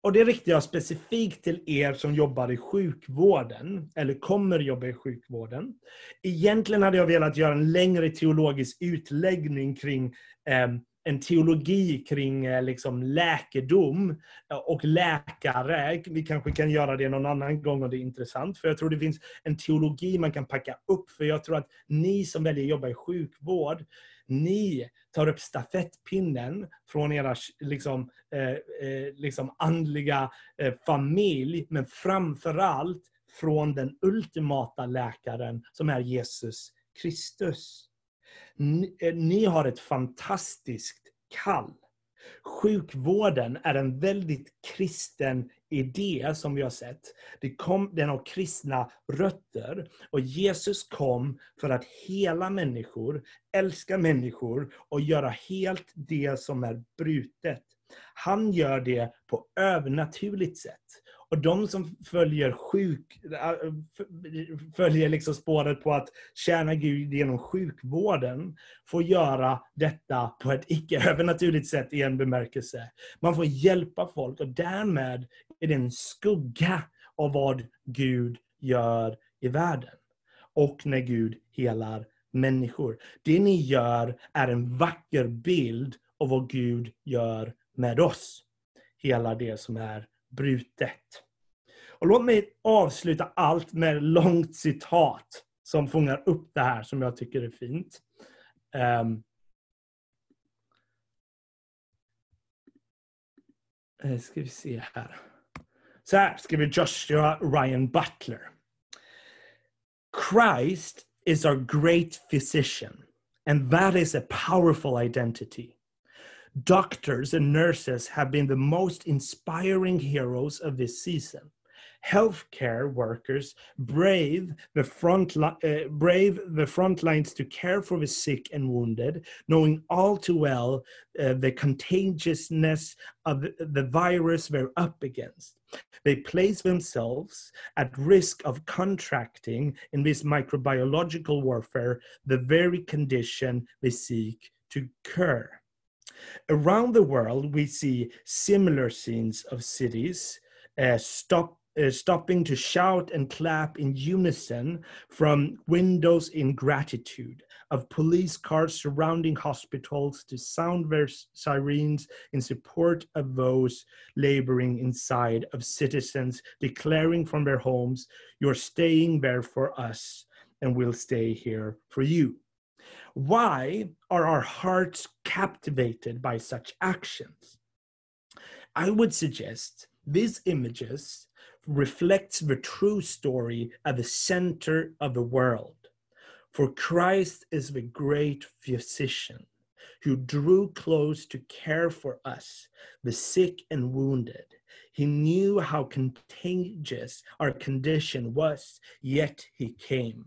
Och det riktar jag specifikt till er som jobbar i sjukvården, eller kommer jobba i sjukvården. Egentligen hade jag velat göra en längre teologisk utläggning kring eh, en teologi kring eh, liksom, läkedom eh, och läkare. Vi kanske kan göra det någon annan gång om det är intressant. För jag tror det finns en teologi man kan packa upp. För jag tror att ni som väljer att jobba i sjukvård, ni tar upp stafettpinnen från era liksom, eh, eh, liksom andliga eh, familj, men framförallt från den ultimata läkaren som är Jesus Kristus. Ni, eh, ni har ett fantastiskt kall. Sjukvården är en väldigt kristen idé som vi har sett. Det kom, den har kristna rötter. Och Jesus kom för att hela människor, älska människor och göra helt det som är brutet. Han gör det på övernaturligt sätt. Och de som följer, sjuk, följer liksom spåret på att tjäna Gud genom sjukvården får göra detta på ett icke-övernaturligt sätt i en bemärkelse. Man får hjälpa folk och därmed är det en skugga av vad Gud gör i världen. Och när Gud helar människor. Det ni gör är en vacker bild av vad Gud gör med oss. Hela det som är brutet. Och låt mig avsluta allt med ett långt citat som fångar upp det här som jag tycker är fint. Um, ska vi se här. Så här skriver Joshua Ryan Butler. Christ is our great physician and that is a powerful identity. Doctors and nurses have been the most inspiring heroes of this season. Healthcare workers brave the front uh, brave the front lines to care for the sick and wounded, knowing all too well uh, the contagiousness of the virus they're up against. They place themselves at risk of contracting in this microbiological warfare the very condition they seek to cure. Around the world, we see similar scenes of cities uh, stop uh, stopping to shout and clap in unison from windows in gratitude, of police cars surrounding hospitals to sound their sirens in support of those laboring inside, of citizens declaring from their homes, You're staying there for us, and we'll stay here for you. Why are our hearts captivated by such actions? I would suggest these images reflects the true story at the center of the world. For Christ is the great physician who drew close to care for us, the sick and wounded. He knew how contagious our condition was, yet he came.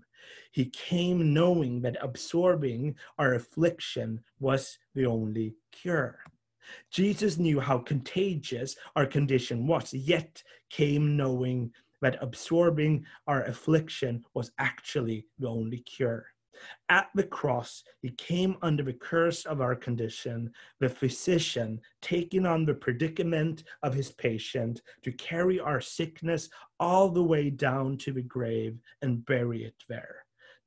He came knowing that absorbing our affliction was the only cure. Jesus knew how contagious our condition was, yet came knowing that absorbing our affliction was actually the only cure. At the cross, he came under the curse of our condition, the physician taking on the predicament of his patient to carry our sickness all the way down to the grave and bury it there.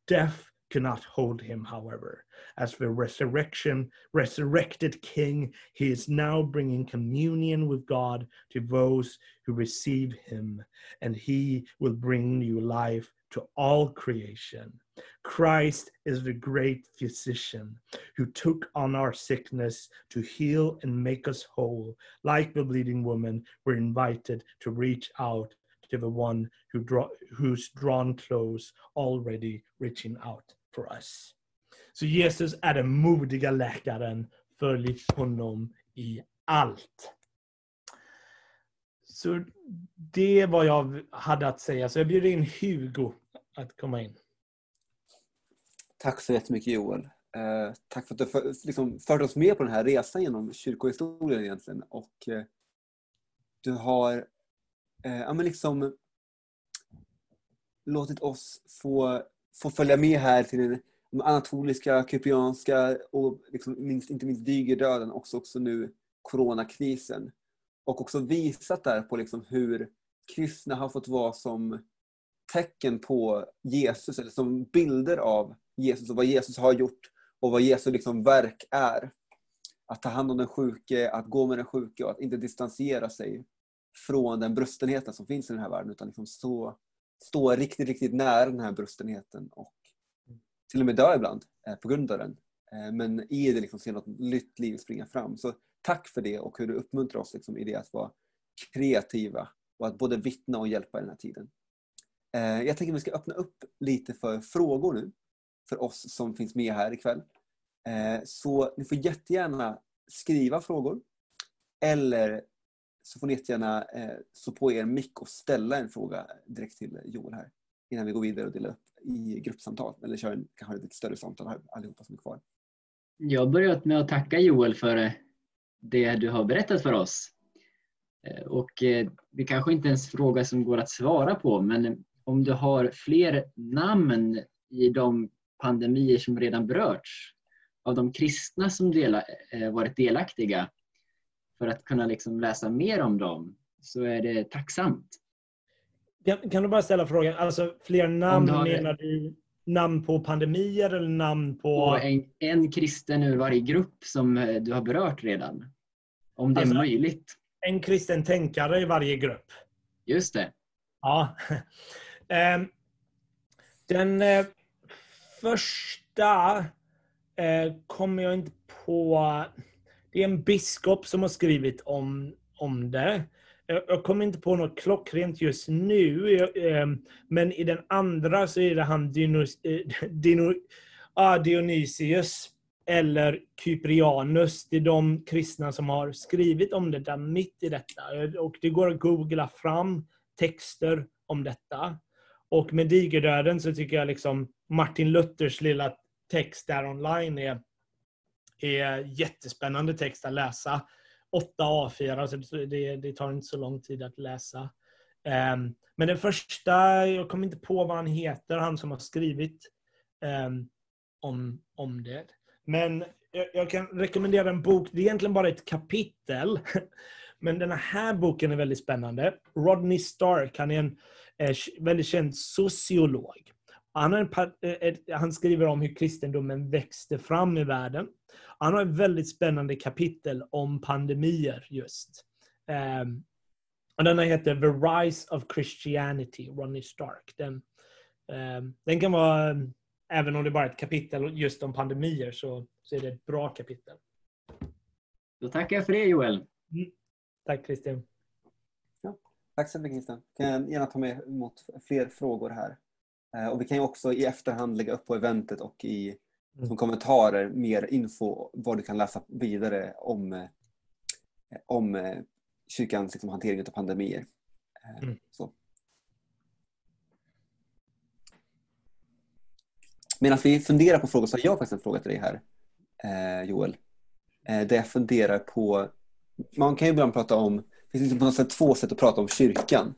Death cannot hold him, however. As the resurrection, resurrected King, he is now bringing communion with God to those who receive him, and he will bring new life to all creation. Christ is the great physician who took on our sickness to heal and make us whole. Like the bleeding woman, we're invited to reach out to the one who draw, who's drawn close already reaching out for us. Så Jesus är den modiga läkaren. Följ honom i allt. Så det var vad jag hade att säga. Så jag bjuder in Hugo att komma in. Tack så jättemycket Joel. Eh, tack för att du för, liksom, fört oss med på den här resan genom kyrkohistorien egentligen. Och eh, du har eh, ja, men liksom låtit oss få, få följa med här till den anatoliska, kyprianska och liksom minst, inte minst digerdöden, också, också nu coronakrisen. Och också visat där på liksom hur kristna har fått vara som tecken på Jesus, eller som bilder av Jesus och vad Jesus har gjort och vad Jesu liksom verk är. Att ta hand om den sjuke, att gå med den sjuke och att inte distansera sig från den brustenheten som finns i den här världen utan liksom stå, stå riktigt, riktigt nära den här brustenheten och till och med dö ibland eh, på grund av den. Eh, men i det liksom se något nytt liv springa fram. Så tack för det och hur du uppmuntrar oss liksom i det att vara kreativa och att både vittna och hjälpa i den här tiden. Eh, jag tänker att vi ska öppna upp lite för frågor nu för oss som finns med här ikväll. Eh, så ni får jättegärna skriva frågor eller så får ni jättegärna eh, så på er mick och ställa en fråga direkt till Joel här innan vi går vidare och delar upp i gruppsamtal eller kör en, kanske ett lite större samtal här allihopa som är kvar. Jag har börjat med att tacka Joel för eh, det du har berättat för oss. Och det kanske inte är en fråga som går att svara på men om du har fler namn i de pandemier som redan berörts av de kristna som dela, varit delaktiga för att kunna liksom läsa mer om dem så är det tacksamt. Kan, kan, du bara ställa frågan, alltså fler namn, har... menar du namn på pandemier eller namn på... En, en kristen ur varje grupp som eh, du har berört redan. Om det alltså, är möjligt. En kristen tänkare i varje grupp? Just det. Ja. *laughs* Ehm, den eh, första eh, kommer jag inte på. Det är en biskop som har skrivit om, om det jag kommer inte på något klockrent just nu, eh, men i den andra så är det han Dinos, eh, *laughs* Dino, ah, Dionysius eller Kyprianus. Det är de kristna som har skrivit om det där mitt i detta. Och det går att googla fram texter om detta. Och med digerdöden så tycker jag liksom Martin Luthers lilla text där online är, är jättespännande text att läsa åtta A4, så det, det, tar inte så lång tid att läsa. Um, men den första, jag kommer inte på vad han heter, han som har skrivit um, om, om det. Men jag, jag, kan rekommendera en bok, det är egentligen bara ett kapitel. *laughs* Men den här boken är väldigt spännande. Rodney Stark, han är en eh, väldigt känd sociolog. Han, har en, han skriver om hur kristendomen växte fram i världen. Han har ett väldigt spännande kapitel om pandemier just. Um, och den heter The Rise of Christianity, Ronnie Stark. Den, um, den kan vara, även om det bara är ett kapitel just om pandemier, så, så är det ett bra kapitel. Då tackar jag för det Joel. Mm. Tack Christian. Ja, tack så mycket Christian. Kan jag gärna ta med emot fler frågor här. Eh, och vi kan ju också i efterhand lägga upp på eventet och i mm. som kommentarer mer info vad du kan läsa vidare om, eh, om eh, kyrkans liksom, hantering av pandemier. Mm. Så. Medan vi funderar på frågor så har jag faktiskt en fråga till dig här Joel. Där jag funderar på, man kan ju ibland prata om, det finns liksom på något sätt två sätt att prata om kyrkan.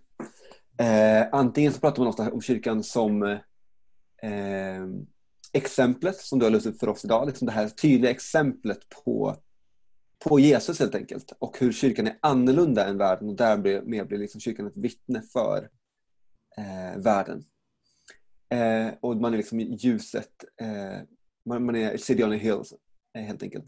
Eh, antingen så pratar man ofta om kyrkan som eh, exemplet som du har lyft upp för oss idag. Liksom det här tydliga exemplet på, på Jesus helt enkelt. Och hur kyrkan är annorlunda än världen och därmed blir liksom kyrkan ett vittne för eh, världen. Eh, och man är liksom ljuset, eh, man, man, är city on a hill eh, helt enkelt.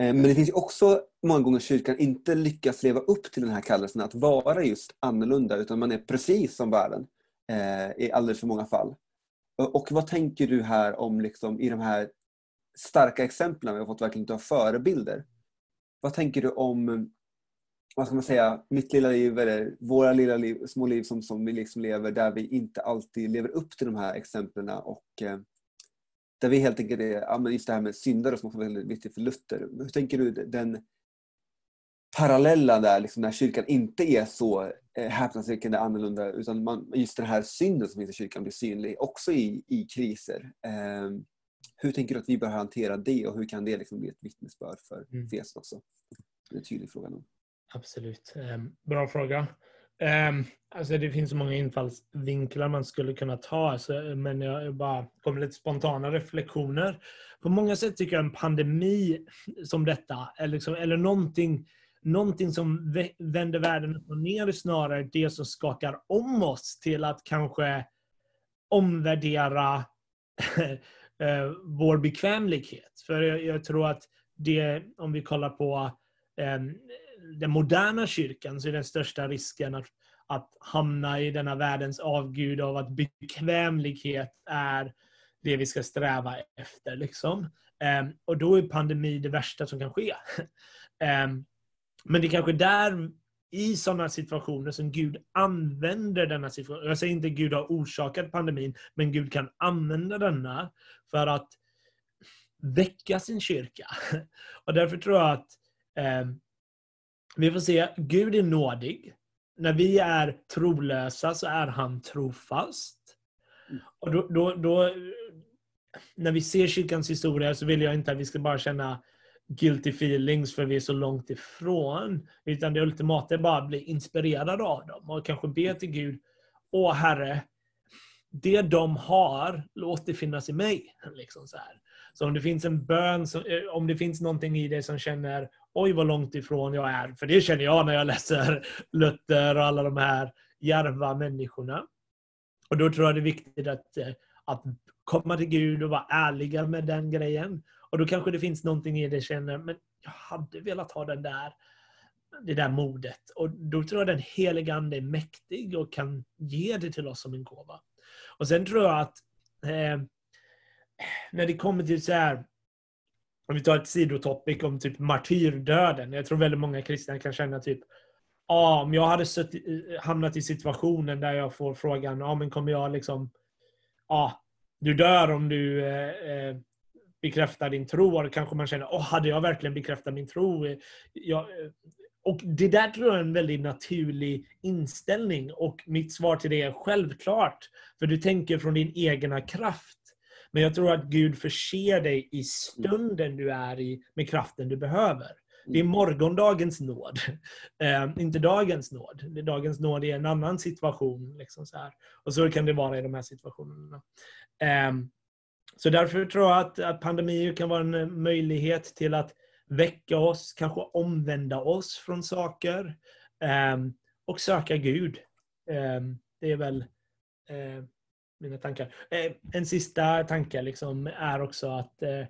Eh, men det finns också många gånger kyrkan inte lyckas leva upp till den här kallelsen att vara just annorlunda utan man är precis som världen eh, i alldeles för många fall. Och vad tänker du här om liksom, i de här starka exemplen vi har fått verkligen ta förebilder? Vad tänker du om vad ska man säga, mitt lilla liv eller våra lilla liv, små liv som, som vi liksom lever där vi inte alltid lever upp till de här exemplen och eh, där vi helt enkelt är, ja, men just det här med syndare som också väldigt viktigt för Luther. Hur tänker du den parallella där, liksom, när kyrkan inte är så eh, häpnadsväckande annorlunda utan man, just den här synden som finns i kyrkan blir synlig också i, i kriser. Eh, hur tänker du att vi bör hantera det och hur kan det liksom bli ett vittnesbörd för mm. Fes också? Det är en tydlig fråga. Nu. Absolut. Eh, bra fråga. Um, alltså det finns så många infallsvinklar man skulle kunna ta, så, men jag bara kommer lite spontana reflektioner. På många sätt tycker jag en pandemi som detta, eller, liksom, eller någonting, någonting som vänder världen upp och ner snarare det som skakar om oss till att kanske omvärdera *laughs* eh, vår bekvämlighet. För jag, jag, tror att det, om vi kollar på um, den moderna kyrkan så är den största risken att, att hamna i denna världens avgud av att bekvämlighet är det vi ska sträva efter. Liksom. Um, och då är pandemi det värsta som kan ske. um, *laughs* men det är kanske där, i sådana situationer, som Gud använder denna situation. Jag säger inte att Gud har orsakat pandemin, men Gud kan använda denna för att väcka sin kyrka. *laughs* Och därför tror jag att um, vi får se, Gud är nådig. När vi är trolösa så är han trofast. Mm. Och då, då, då, när vi ser kyrkans historia så vill jag inte att vi ska bara känna guilty feelings för vi är så långt ifrån. Utan det ultimata är bara att bli inspirerad av dem och kanske be till Gud, Åh Herre, det de har, låt det finnas i mig. *laughs* Liksom så, här. så om det finns en bön, eh, om det finns någonting i dig som känner oj vad långt ifrån jag är. För det känner jag när jag läser Luther och alla de här järva människorna. Och då tror jag det är viktigt att, eh, att komma till Gud och vara ärliga med den grejen. Och då kanske det finns någonting i det känner, men jag hade velat ha den där, det där modet. Och då tror jag den heliga Ande är mäktig och kan ge det till oss som en gåva. Och sen tror jag att eh, när det kommer till så här, om vi tar ett sidotopic om typ martyrdöden. Jag tror väldigt många kristna kan känna typ ah, om jag hade hamnat i situationen där jag får frågan, ah, men kommer jag liksom ah, du dör om du eh, eh bekräftar din tro. Och kanske man känner, oh, hade jag verkligen bekräftat min tro? Jag, eh, och Det där tror jag är en väldigt naturlig inställning. Och mitt svar till det är självklart. För du tänker från din egna kraft. Men jag tror att Gud förser dig i stunden du är i med kraften du behöver. Det är morgondagens nåd, *laughs* eh, inte dagens nåd. Dagens nåd är en annan situation. Liksom så här. Och så kan det vara i de här situationerna. Eh, så därför tror jag att, att pandemier kan vara en möjlighet till att väcka oss, kanske omvända oss från saker ehm, och söka Gud. Ehm, det är väl eh, mina tankar. Eh, en sista tanke liksom är också att eh,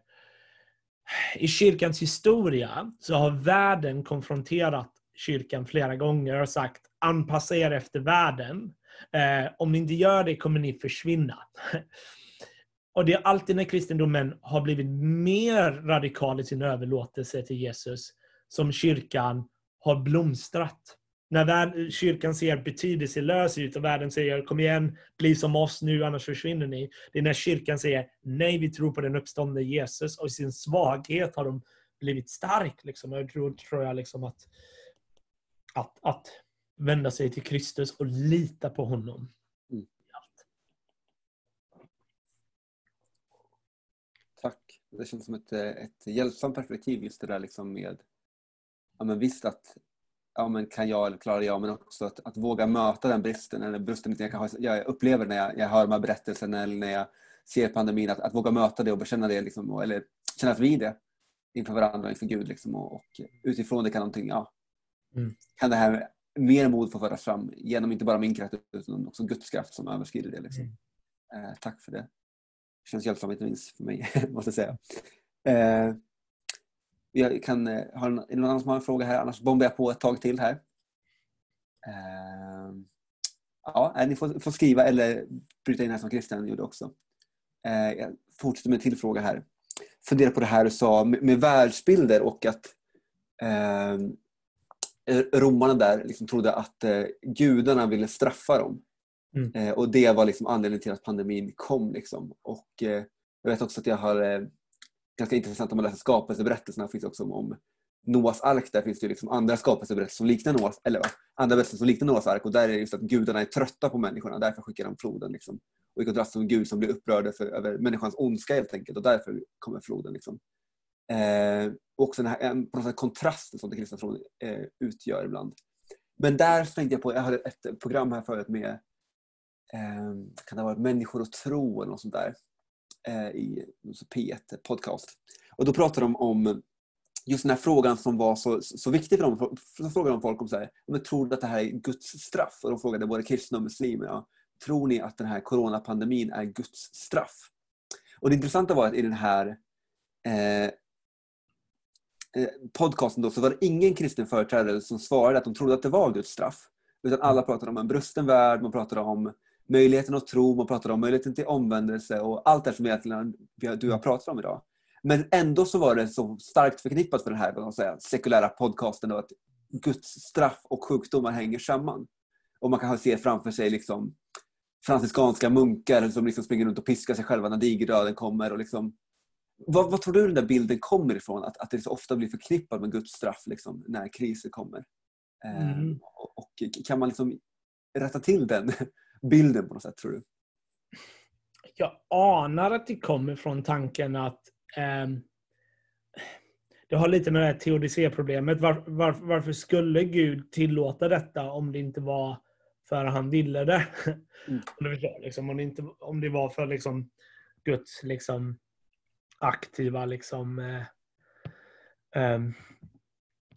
i kyrkans historia så har världen konfronterat kyrkan flera gånger och sagt anpassa er efter världen. Eh, om ni inte gör det kommer ni försvinna. *laughs* Och det är alltid när kristendomen har blivit mer radikal i sin överlåtelse till Jesus som kyrkan har blomstrat. När kyrkan ser betydelselös ut och världen säger kom igen, bli som oss nu annars försvinner ni. Det är när kyrkan säger nej, vi tror på den uppståndne Jesus och i sin svaghet har de blivit stark. Liksom. Jag tror, tror jag liksom att, att, att vända sig till Kristus och lita på honom. Mm. Tack. Det känns som ett, ett hjälpsamt perspektiv just det där liksom med ja, men visst att ja, men kan jag eller klarar jag, men också att, att våga möta den bristen eller bristen jag, kan ha, jag upplever när jag, jag hör de här berättelserna eller när jag ser pandemin, att, att våga möta det och bekänna det liksom, och, eller kännas vid det inför varandra, inför Gud liksom, och, och utifrån det kan någonting, ja, mm. kan det här mer mod få föras fram genom inte bara min kraft utan också Guds kraft som överskrider det. Liksom. Mm. Eh, tack för det. Det känns hjälpsamt inte minst för mig, *laughs* måste jag säga. Eh, jag kan, eh, har någon annan som har en fråga här? Annars bombar jag på ett tag till här. Eh, ja, ni får, får, skriva eller bryta in här som Christian gjorde också. Eh, jag fortsätter med en till fråga här. Fundera på det här du sa med, med världsbilder och att eh, romarna där liksom trodde att eh, gudarna ville straffa dem. Mm. Eh, och det var liksom anledningen till att pandemin kom. Liksom. Och, eh, jag vet också att jag har eh, ganska intressant om man läser skapelseberättelserna finns också om, Noas ark. Där finns det liksom andra skapelseberättelser som liknar Noas, eller andra berättelser som liknar Noas ark och där är det just att gudarna är trötta på människorna därför skickar de floden. Liksom. Och i kontrast till en gud som blir upprörd för, över människans ondska helt enkelt och därför kommer floden. Liksom. Eh, också den här, en, på något sätt kontrasten som den kristna tron eh, utgör ibland. Men där tänkte jag på, jag hade ett program här förut med eh, kan det ha varit människor och tro eller något sånt där Eh, i alltså P1 eh, podcast. Och då pratade de om just den här frågan som var så, så viktig för dem. Så frågade de folk om så här, men tror du att det här är Guds straff? Och de frågade både kristna och muslimer. Ja, tror ni att den här coronapandemin är Guds straff? Och det intressanta var att i den här eh, Eh, podcasten då så var det ingen kristen företrädare som svarade att de trodde att det var Guds straff. Utan alla pratade om en brusten värld, man pratade om möjligheten att tro, man pratade om möjligheten till omvändelse och allt det som egentligen du har pratat om idag. Men ändå så var det så starkt förknippat för den här vad säga, sekulära podcasten då, att Guds straff och sjukdomar hänger samman. Och man kan se framför sig liksom franciskanska munkar som liksom springer runt och piskar sig själva när digerdöden kommer. Och liksom, vad, vad, tror du den där bilden kommer ifrån? Att, att det så ofta blir förknippat med Guds straff liksom, när kriser kommer. Eh, mm. och, och, kan man liksom rätta till den *laughs* bilden på något sätt, tror du? Jag anar att det kommer från tanken att eh, det har lite med det här teodicéproblemet. Var, var, varför skulle Gud tillåta detta om det inte var för att han ville det? Mm. liksom, om, det inte, om det var för liksom, Guds liksom, aktiva liksom, eh, eh,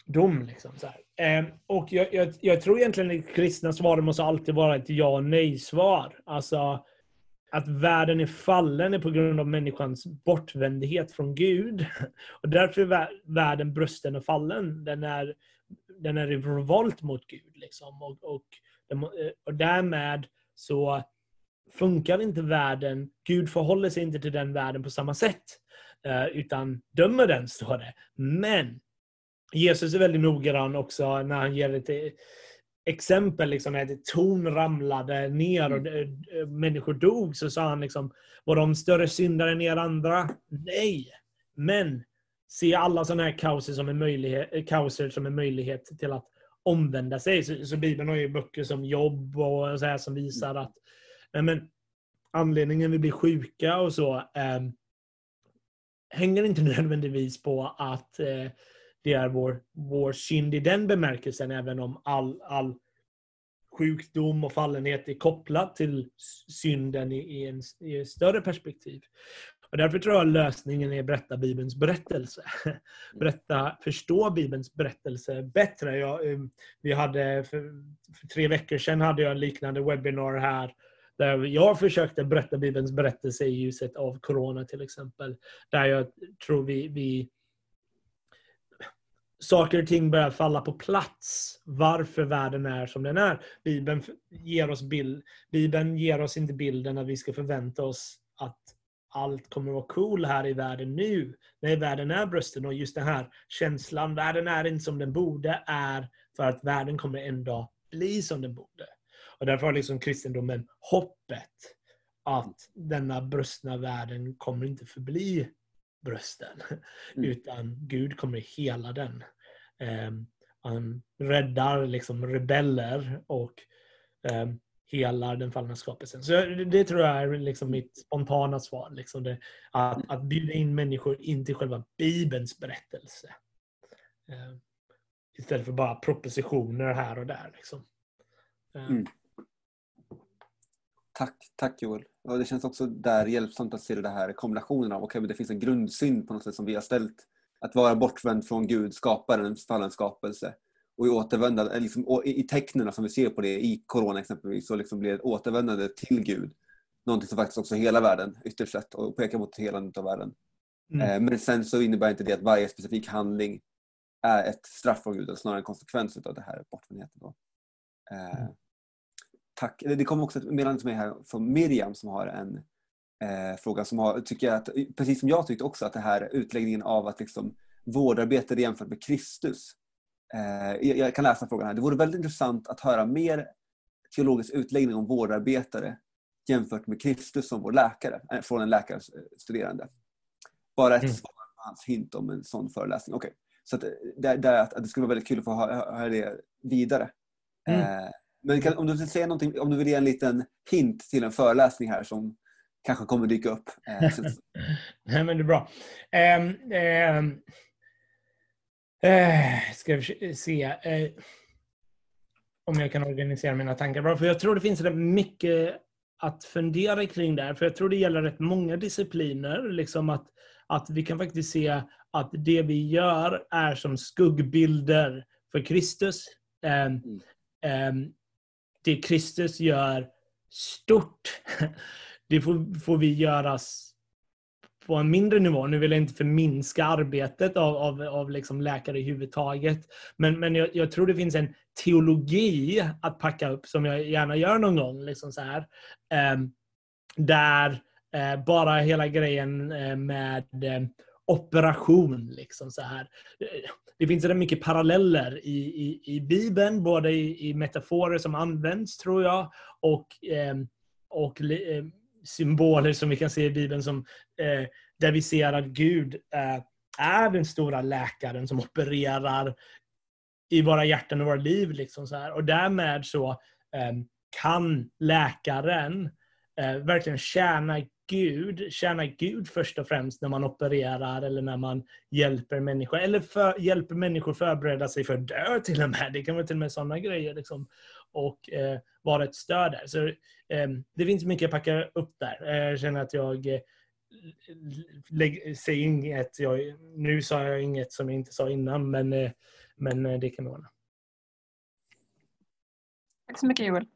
dom. Liksom, så eh, Ehm, och jag, jag, jag, tror egentligen att det kristna svaret måste alltid vara ett ja och nej-svar. Alltså, att världen är fallen är på grund av människans bortvändhet från Gud. *laughs* Och därför är världen brösten och fallen. Den är, den är i revolt mot Gud. Liksom. Och, och, eh, och därmed så funkar inte världen, Gud förhåller sig inte till den världen på samma sätt. Eh, utan dömer den, står det. Men Jesus är väldigt noggrann också när han ger ett exempel, liksom, när ett torn ramlade ner och mm. människor dog, så sa han liksom, var de större syndare än er andra? Nej! Men se alla sådana här kaoser som en möjlighet, kaoser som en möjlighet till att omvända sig. Så, så Bibeln har ju böcker som jobb och så här som visar att nej men, anledningen vi blir sjuka och så eh, hänger inte *laughs* nödvändigtvis på att eh, det är vår, vår synd i den bemärkelsen, även om all, all sjukdom och fallenhet är kopplat till synden i, i, en, i ett större perspektiv. Och därför tror jag lösningen är att berätta Bibelns berättelse. Berätta, förstå Bibelns berättelse bättre. Jag, eh, vi hade för, för, tre veckor sedan hade jag en liknande webbinar här där jag försökte berätta Bibelns berättelse i ljuset av Corona till exempel. Där jag tror vi, vi saker och ting börjar falla på plats. Varför världen är som den är. Bibeln ger oss, bild, Bibeln ger oss inte bilden att vi ska förvänta oss att allt kommer att vara cool här i världen nu. Nej, världen är brösten och just den här känslan, världen är inte som den borde, är för att världen kommer en dag bli som den borde. Och därför har liksom kristendomen hoppet att denna brustna världen kommer inte förbli brösten. Mm. Utan Gud kommer hela den. Ehm, han räddar liksom rebeller och um, helar den fallna skapelsen. Så det tror jag är liksom mitt spontana svar. Liksom det, att, att bjuda in människor in till själva Bibelns berättelse. Um, istället för bara propositioner här och där. Liksom. Mm. Tack, tack Joel. Och det känns också där hjälpsamt att se det här kombinationen av okay, men det finns en grundsynd på något sätt som vi har ställt. Att vara bortvänd från Gud, skaparen, fallen skapelse. Och i återvändande, liksom, i tecknen som vi ser på det i Corona exempelvis, så liksom blir ett återvändande till Gud någonting som faktiskt också hela världen ytterst sett och pekar mot helandet av världen. Mm. Eh, men sen så innebär inte det att varje specifik handling är ett straff från Gud, utan snarare en konsekvens av det här bortvändheten. Då. Eh, mm tack. Det kom också ett meddelande till mig här från Miriam som har en eh, fråga som har, tycker jag att, precis som jag tyckte också, att det här utläggningen av att liksom vårdarbetare jämfört med Kristus. Eh, jag kan läsa frågan här. Det vore väldigt intressant att höra mer teologisk utläggning om vårdarbetare jämfört med Kristus som vår läkare, äh, från en läkarstuderande. Bara ett mm. svar på hans hint om en sån föreläsning. Okay. Så att, det, det, att det skulle vara väldigt kul att få höra det vidare. Mm. Eh, men kan, om du vill säga någonting, om du vill ge en liten hint till en föreläsning här som kanske kommer dyka upp. Eh, *laughs* Nej, men det är bra. Um, um, uh, ska vi se uh, om jag kan organisera mina tankar bra. För jag tror det finns rätt mycket att fundera kring där. För jag tror det gäller rätt många discipliner. Liksom att, att vi kan faktiskt se att det vi gör är som skuggbilder för Kristus. Um, mm det Kristus gör stort, *laughs* det får, får vi göra på en mindre nivå. Nu vill jag inte förminska arbetet av, av, av liksom läkare i. Men, men jag, jag, tror det finns en teologi att packa upp som jag gärna gör någon gång. Liksom så här, eh, där eh, bara hela grejen eh, med eh, operation. Liksom så här det finns rätt mycket paralleller i, i, i Bibeln, både i, i metaforer som används, tror jag, och, ehm, eh, och eh, symboler som vi kan se i Bibeln som, eh, där vi ser att Gud eh, är den stora läkaren som opererar i våra hjärtan och våra liv. Liksom så här. Och därmed så eh, kan läkaren eh, verkligen tjäna Gud, tjäna Gud först och främst när man opererar eller när man hjälper människor. Eller för, hjälper människor förbereda sig för att dö till och med. Det kan vara till och med sådana grejer. Liksom. Och eh, vara ett stöd där. Så, eh, det finns mycket att packa upp där. Eh, jag känner att jag eh, säger inget. Jag, nu sa jag inget som jag inte sa innan, men, eh, men eh, det kan vara. Tack så mycket Joel.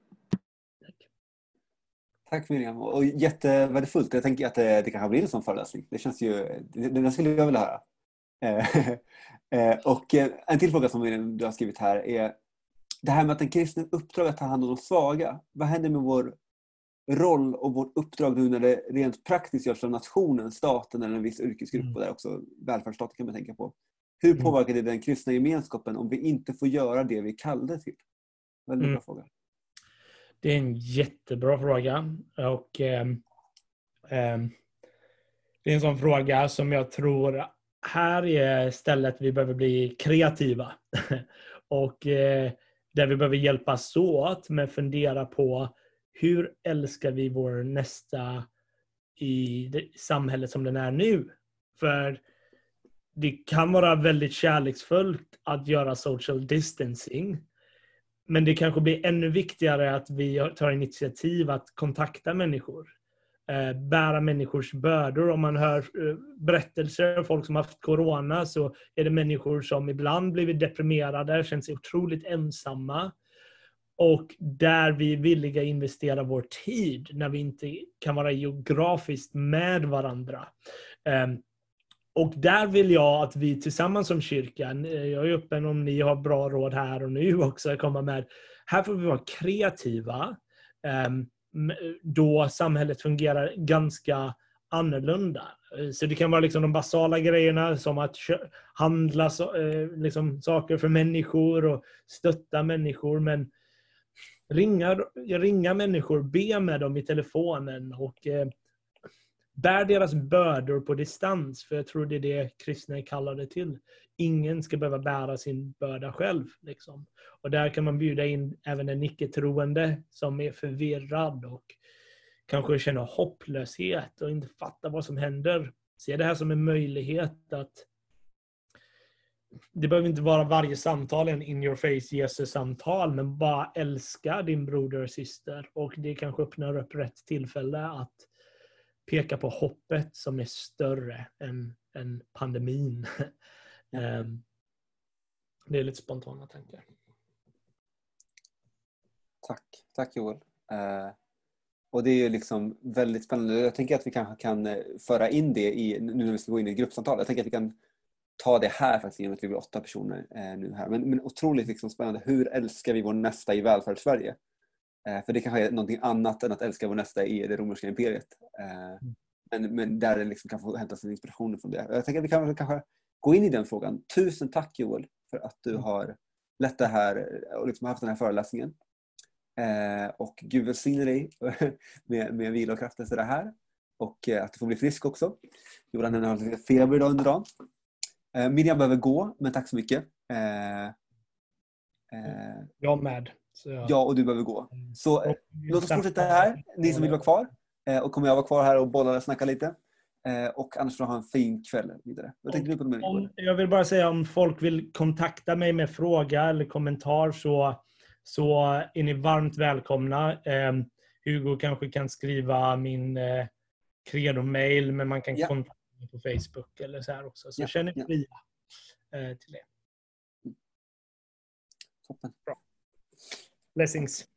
Tack Miriam. Och jättevärdefullt. Jag tänker att det, det kanske blir en sån föreläsning. Det känns ju, det, det skulle jag vilja höra. *laughs* Och en till fråga som du har skrivit här är det här med att en kristen uppdrag att ta hand om de svaga. Vad händer med vår roll och vårt uppdrag nu när det rent praktiskt görs av nationen, staten eller en viss yrkesgrupp mm. och där också välfärdsstaten kan man tänka på. Hur mm. påverkar det den kristna gemenskapen om vi inte får göra det vi kallade till? Väldigt mm. bra fråga. Det är en jättebra fråga. Och, eh, eh, det är en sån fråga som jag tror här är stället vi behöver bli kreativa. *laughs* och eh, där vi behöver hjälpas åt med att fundera på hur älskar vi vår nästa i samhället som den är nu? För det kan vara väldigt kärleksfullt att göra social distancing. Men det kanske blir ännu viktigare att vi tar initiativ att kontakta människor eh, bära människors bördor. Om man hör eh, berättelser om folk som haft corona så är det människor som ibland blivit deprimerade, känt sig otroligt ensamma. Och där vi är villiga att investera vår tid när vi inte kan vara geografiskt med varandra. Ehm, och där vill jag att vi tillsammans som kyrkan, eh, jag är öppen om ni har bra råd här och nu också, komma med. Här får vi vara kreativa ehm, då samhället fungerar ganska annorlunda. Så det kan vara liksom de basala grejerna som att handla eh, liksom saker för människor och stötta människor. Men ringa, ringa människor, be med dem i telefonen och eh, bär deras bördor på distans. För jag tror det är det kristna är kallade till. Ingen ska behöva bära sin börda själv. Liksom. Och där kan man bjuda in även en icke-troende som är förvirrad och kanske känner hopplöshet och inte fattar vad som händer. Se det här som en möjlighet att det behöver inte vara varje samtal en in your face Jesus-samtal, men bara älska din broder och syster. Och det kanske öppnar upp rätt tillfälle att peka på hoppet som är större än, än pandemin. *laughs* Ehm, det är lite spontana tankar. Tack, tack Joel. Uh, och det är liksom väldigt spännande. Jag tänker att vi kanske kan eh, föra in det i, nu när vi ska gå in i gruppsamtal. Jag tänker att vi kan ta det här faktiskt genom att vi blir åtta personer eh, nu här. Men, men otroligt liksom spännande. Hur älskar vi vår nästa i välfärdssverige? Eh, för det kanske är någonting annat än att älska vår nästa i det romerska imperiet. Eh, mm. men, men där det liksom kan få hämta sin inspiration från det. Jag tänker att vi kan kanske gå in i den frågan. Tusen tack Joel för att du mm. har lett det här och liksom haft den här föreläsningen. Eh, och Gud välsigne dig *laughs* med, med vila och kraft efter det här. Och att du får bli frisk också. Johan har lite feber idag under dagen. Miriam behöver gå, men tack så mycket. Jag med. Jag... Ja, och du behöver gå. Mm. Så eh, låt oss fortsätta här, ni som vill vara kvar. Eh, och kommer jag vara kvar här och bolla och snacka lite. Eh, och annars får du ha en fin kväll vidare. Vad tänkte du på om, Jag vill bara säga om folk vill kontakta mig med fråga eller kommentar så, så är ni varmt välkomna. Eh, Hugo kanske kan skriva min eh, credo-mail, men man kan ja. kontakta på Facebook eller så här också. Så ja, känn er fria eh, till det. Toppen. Bra. Blessings.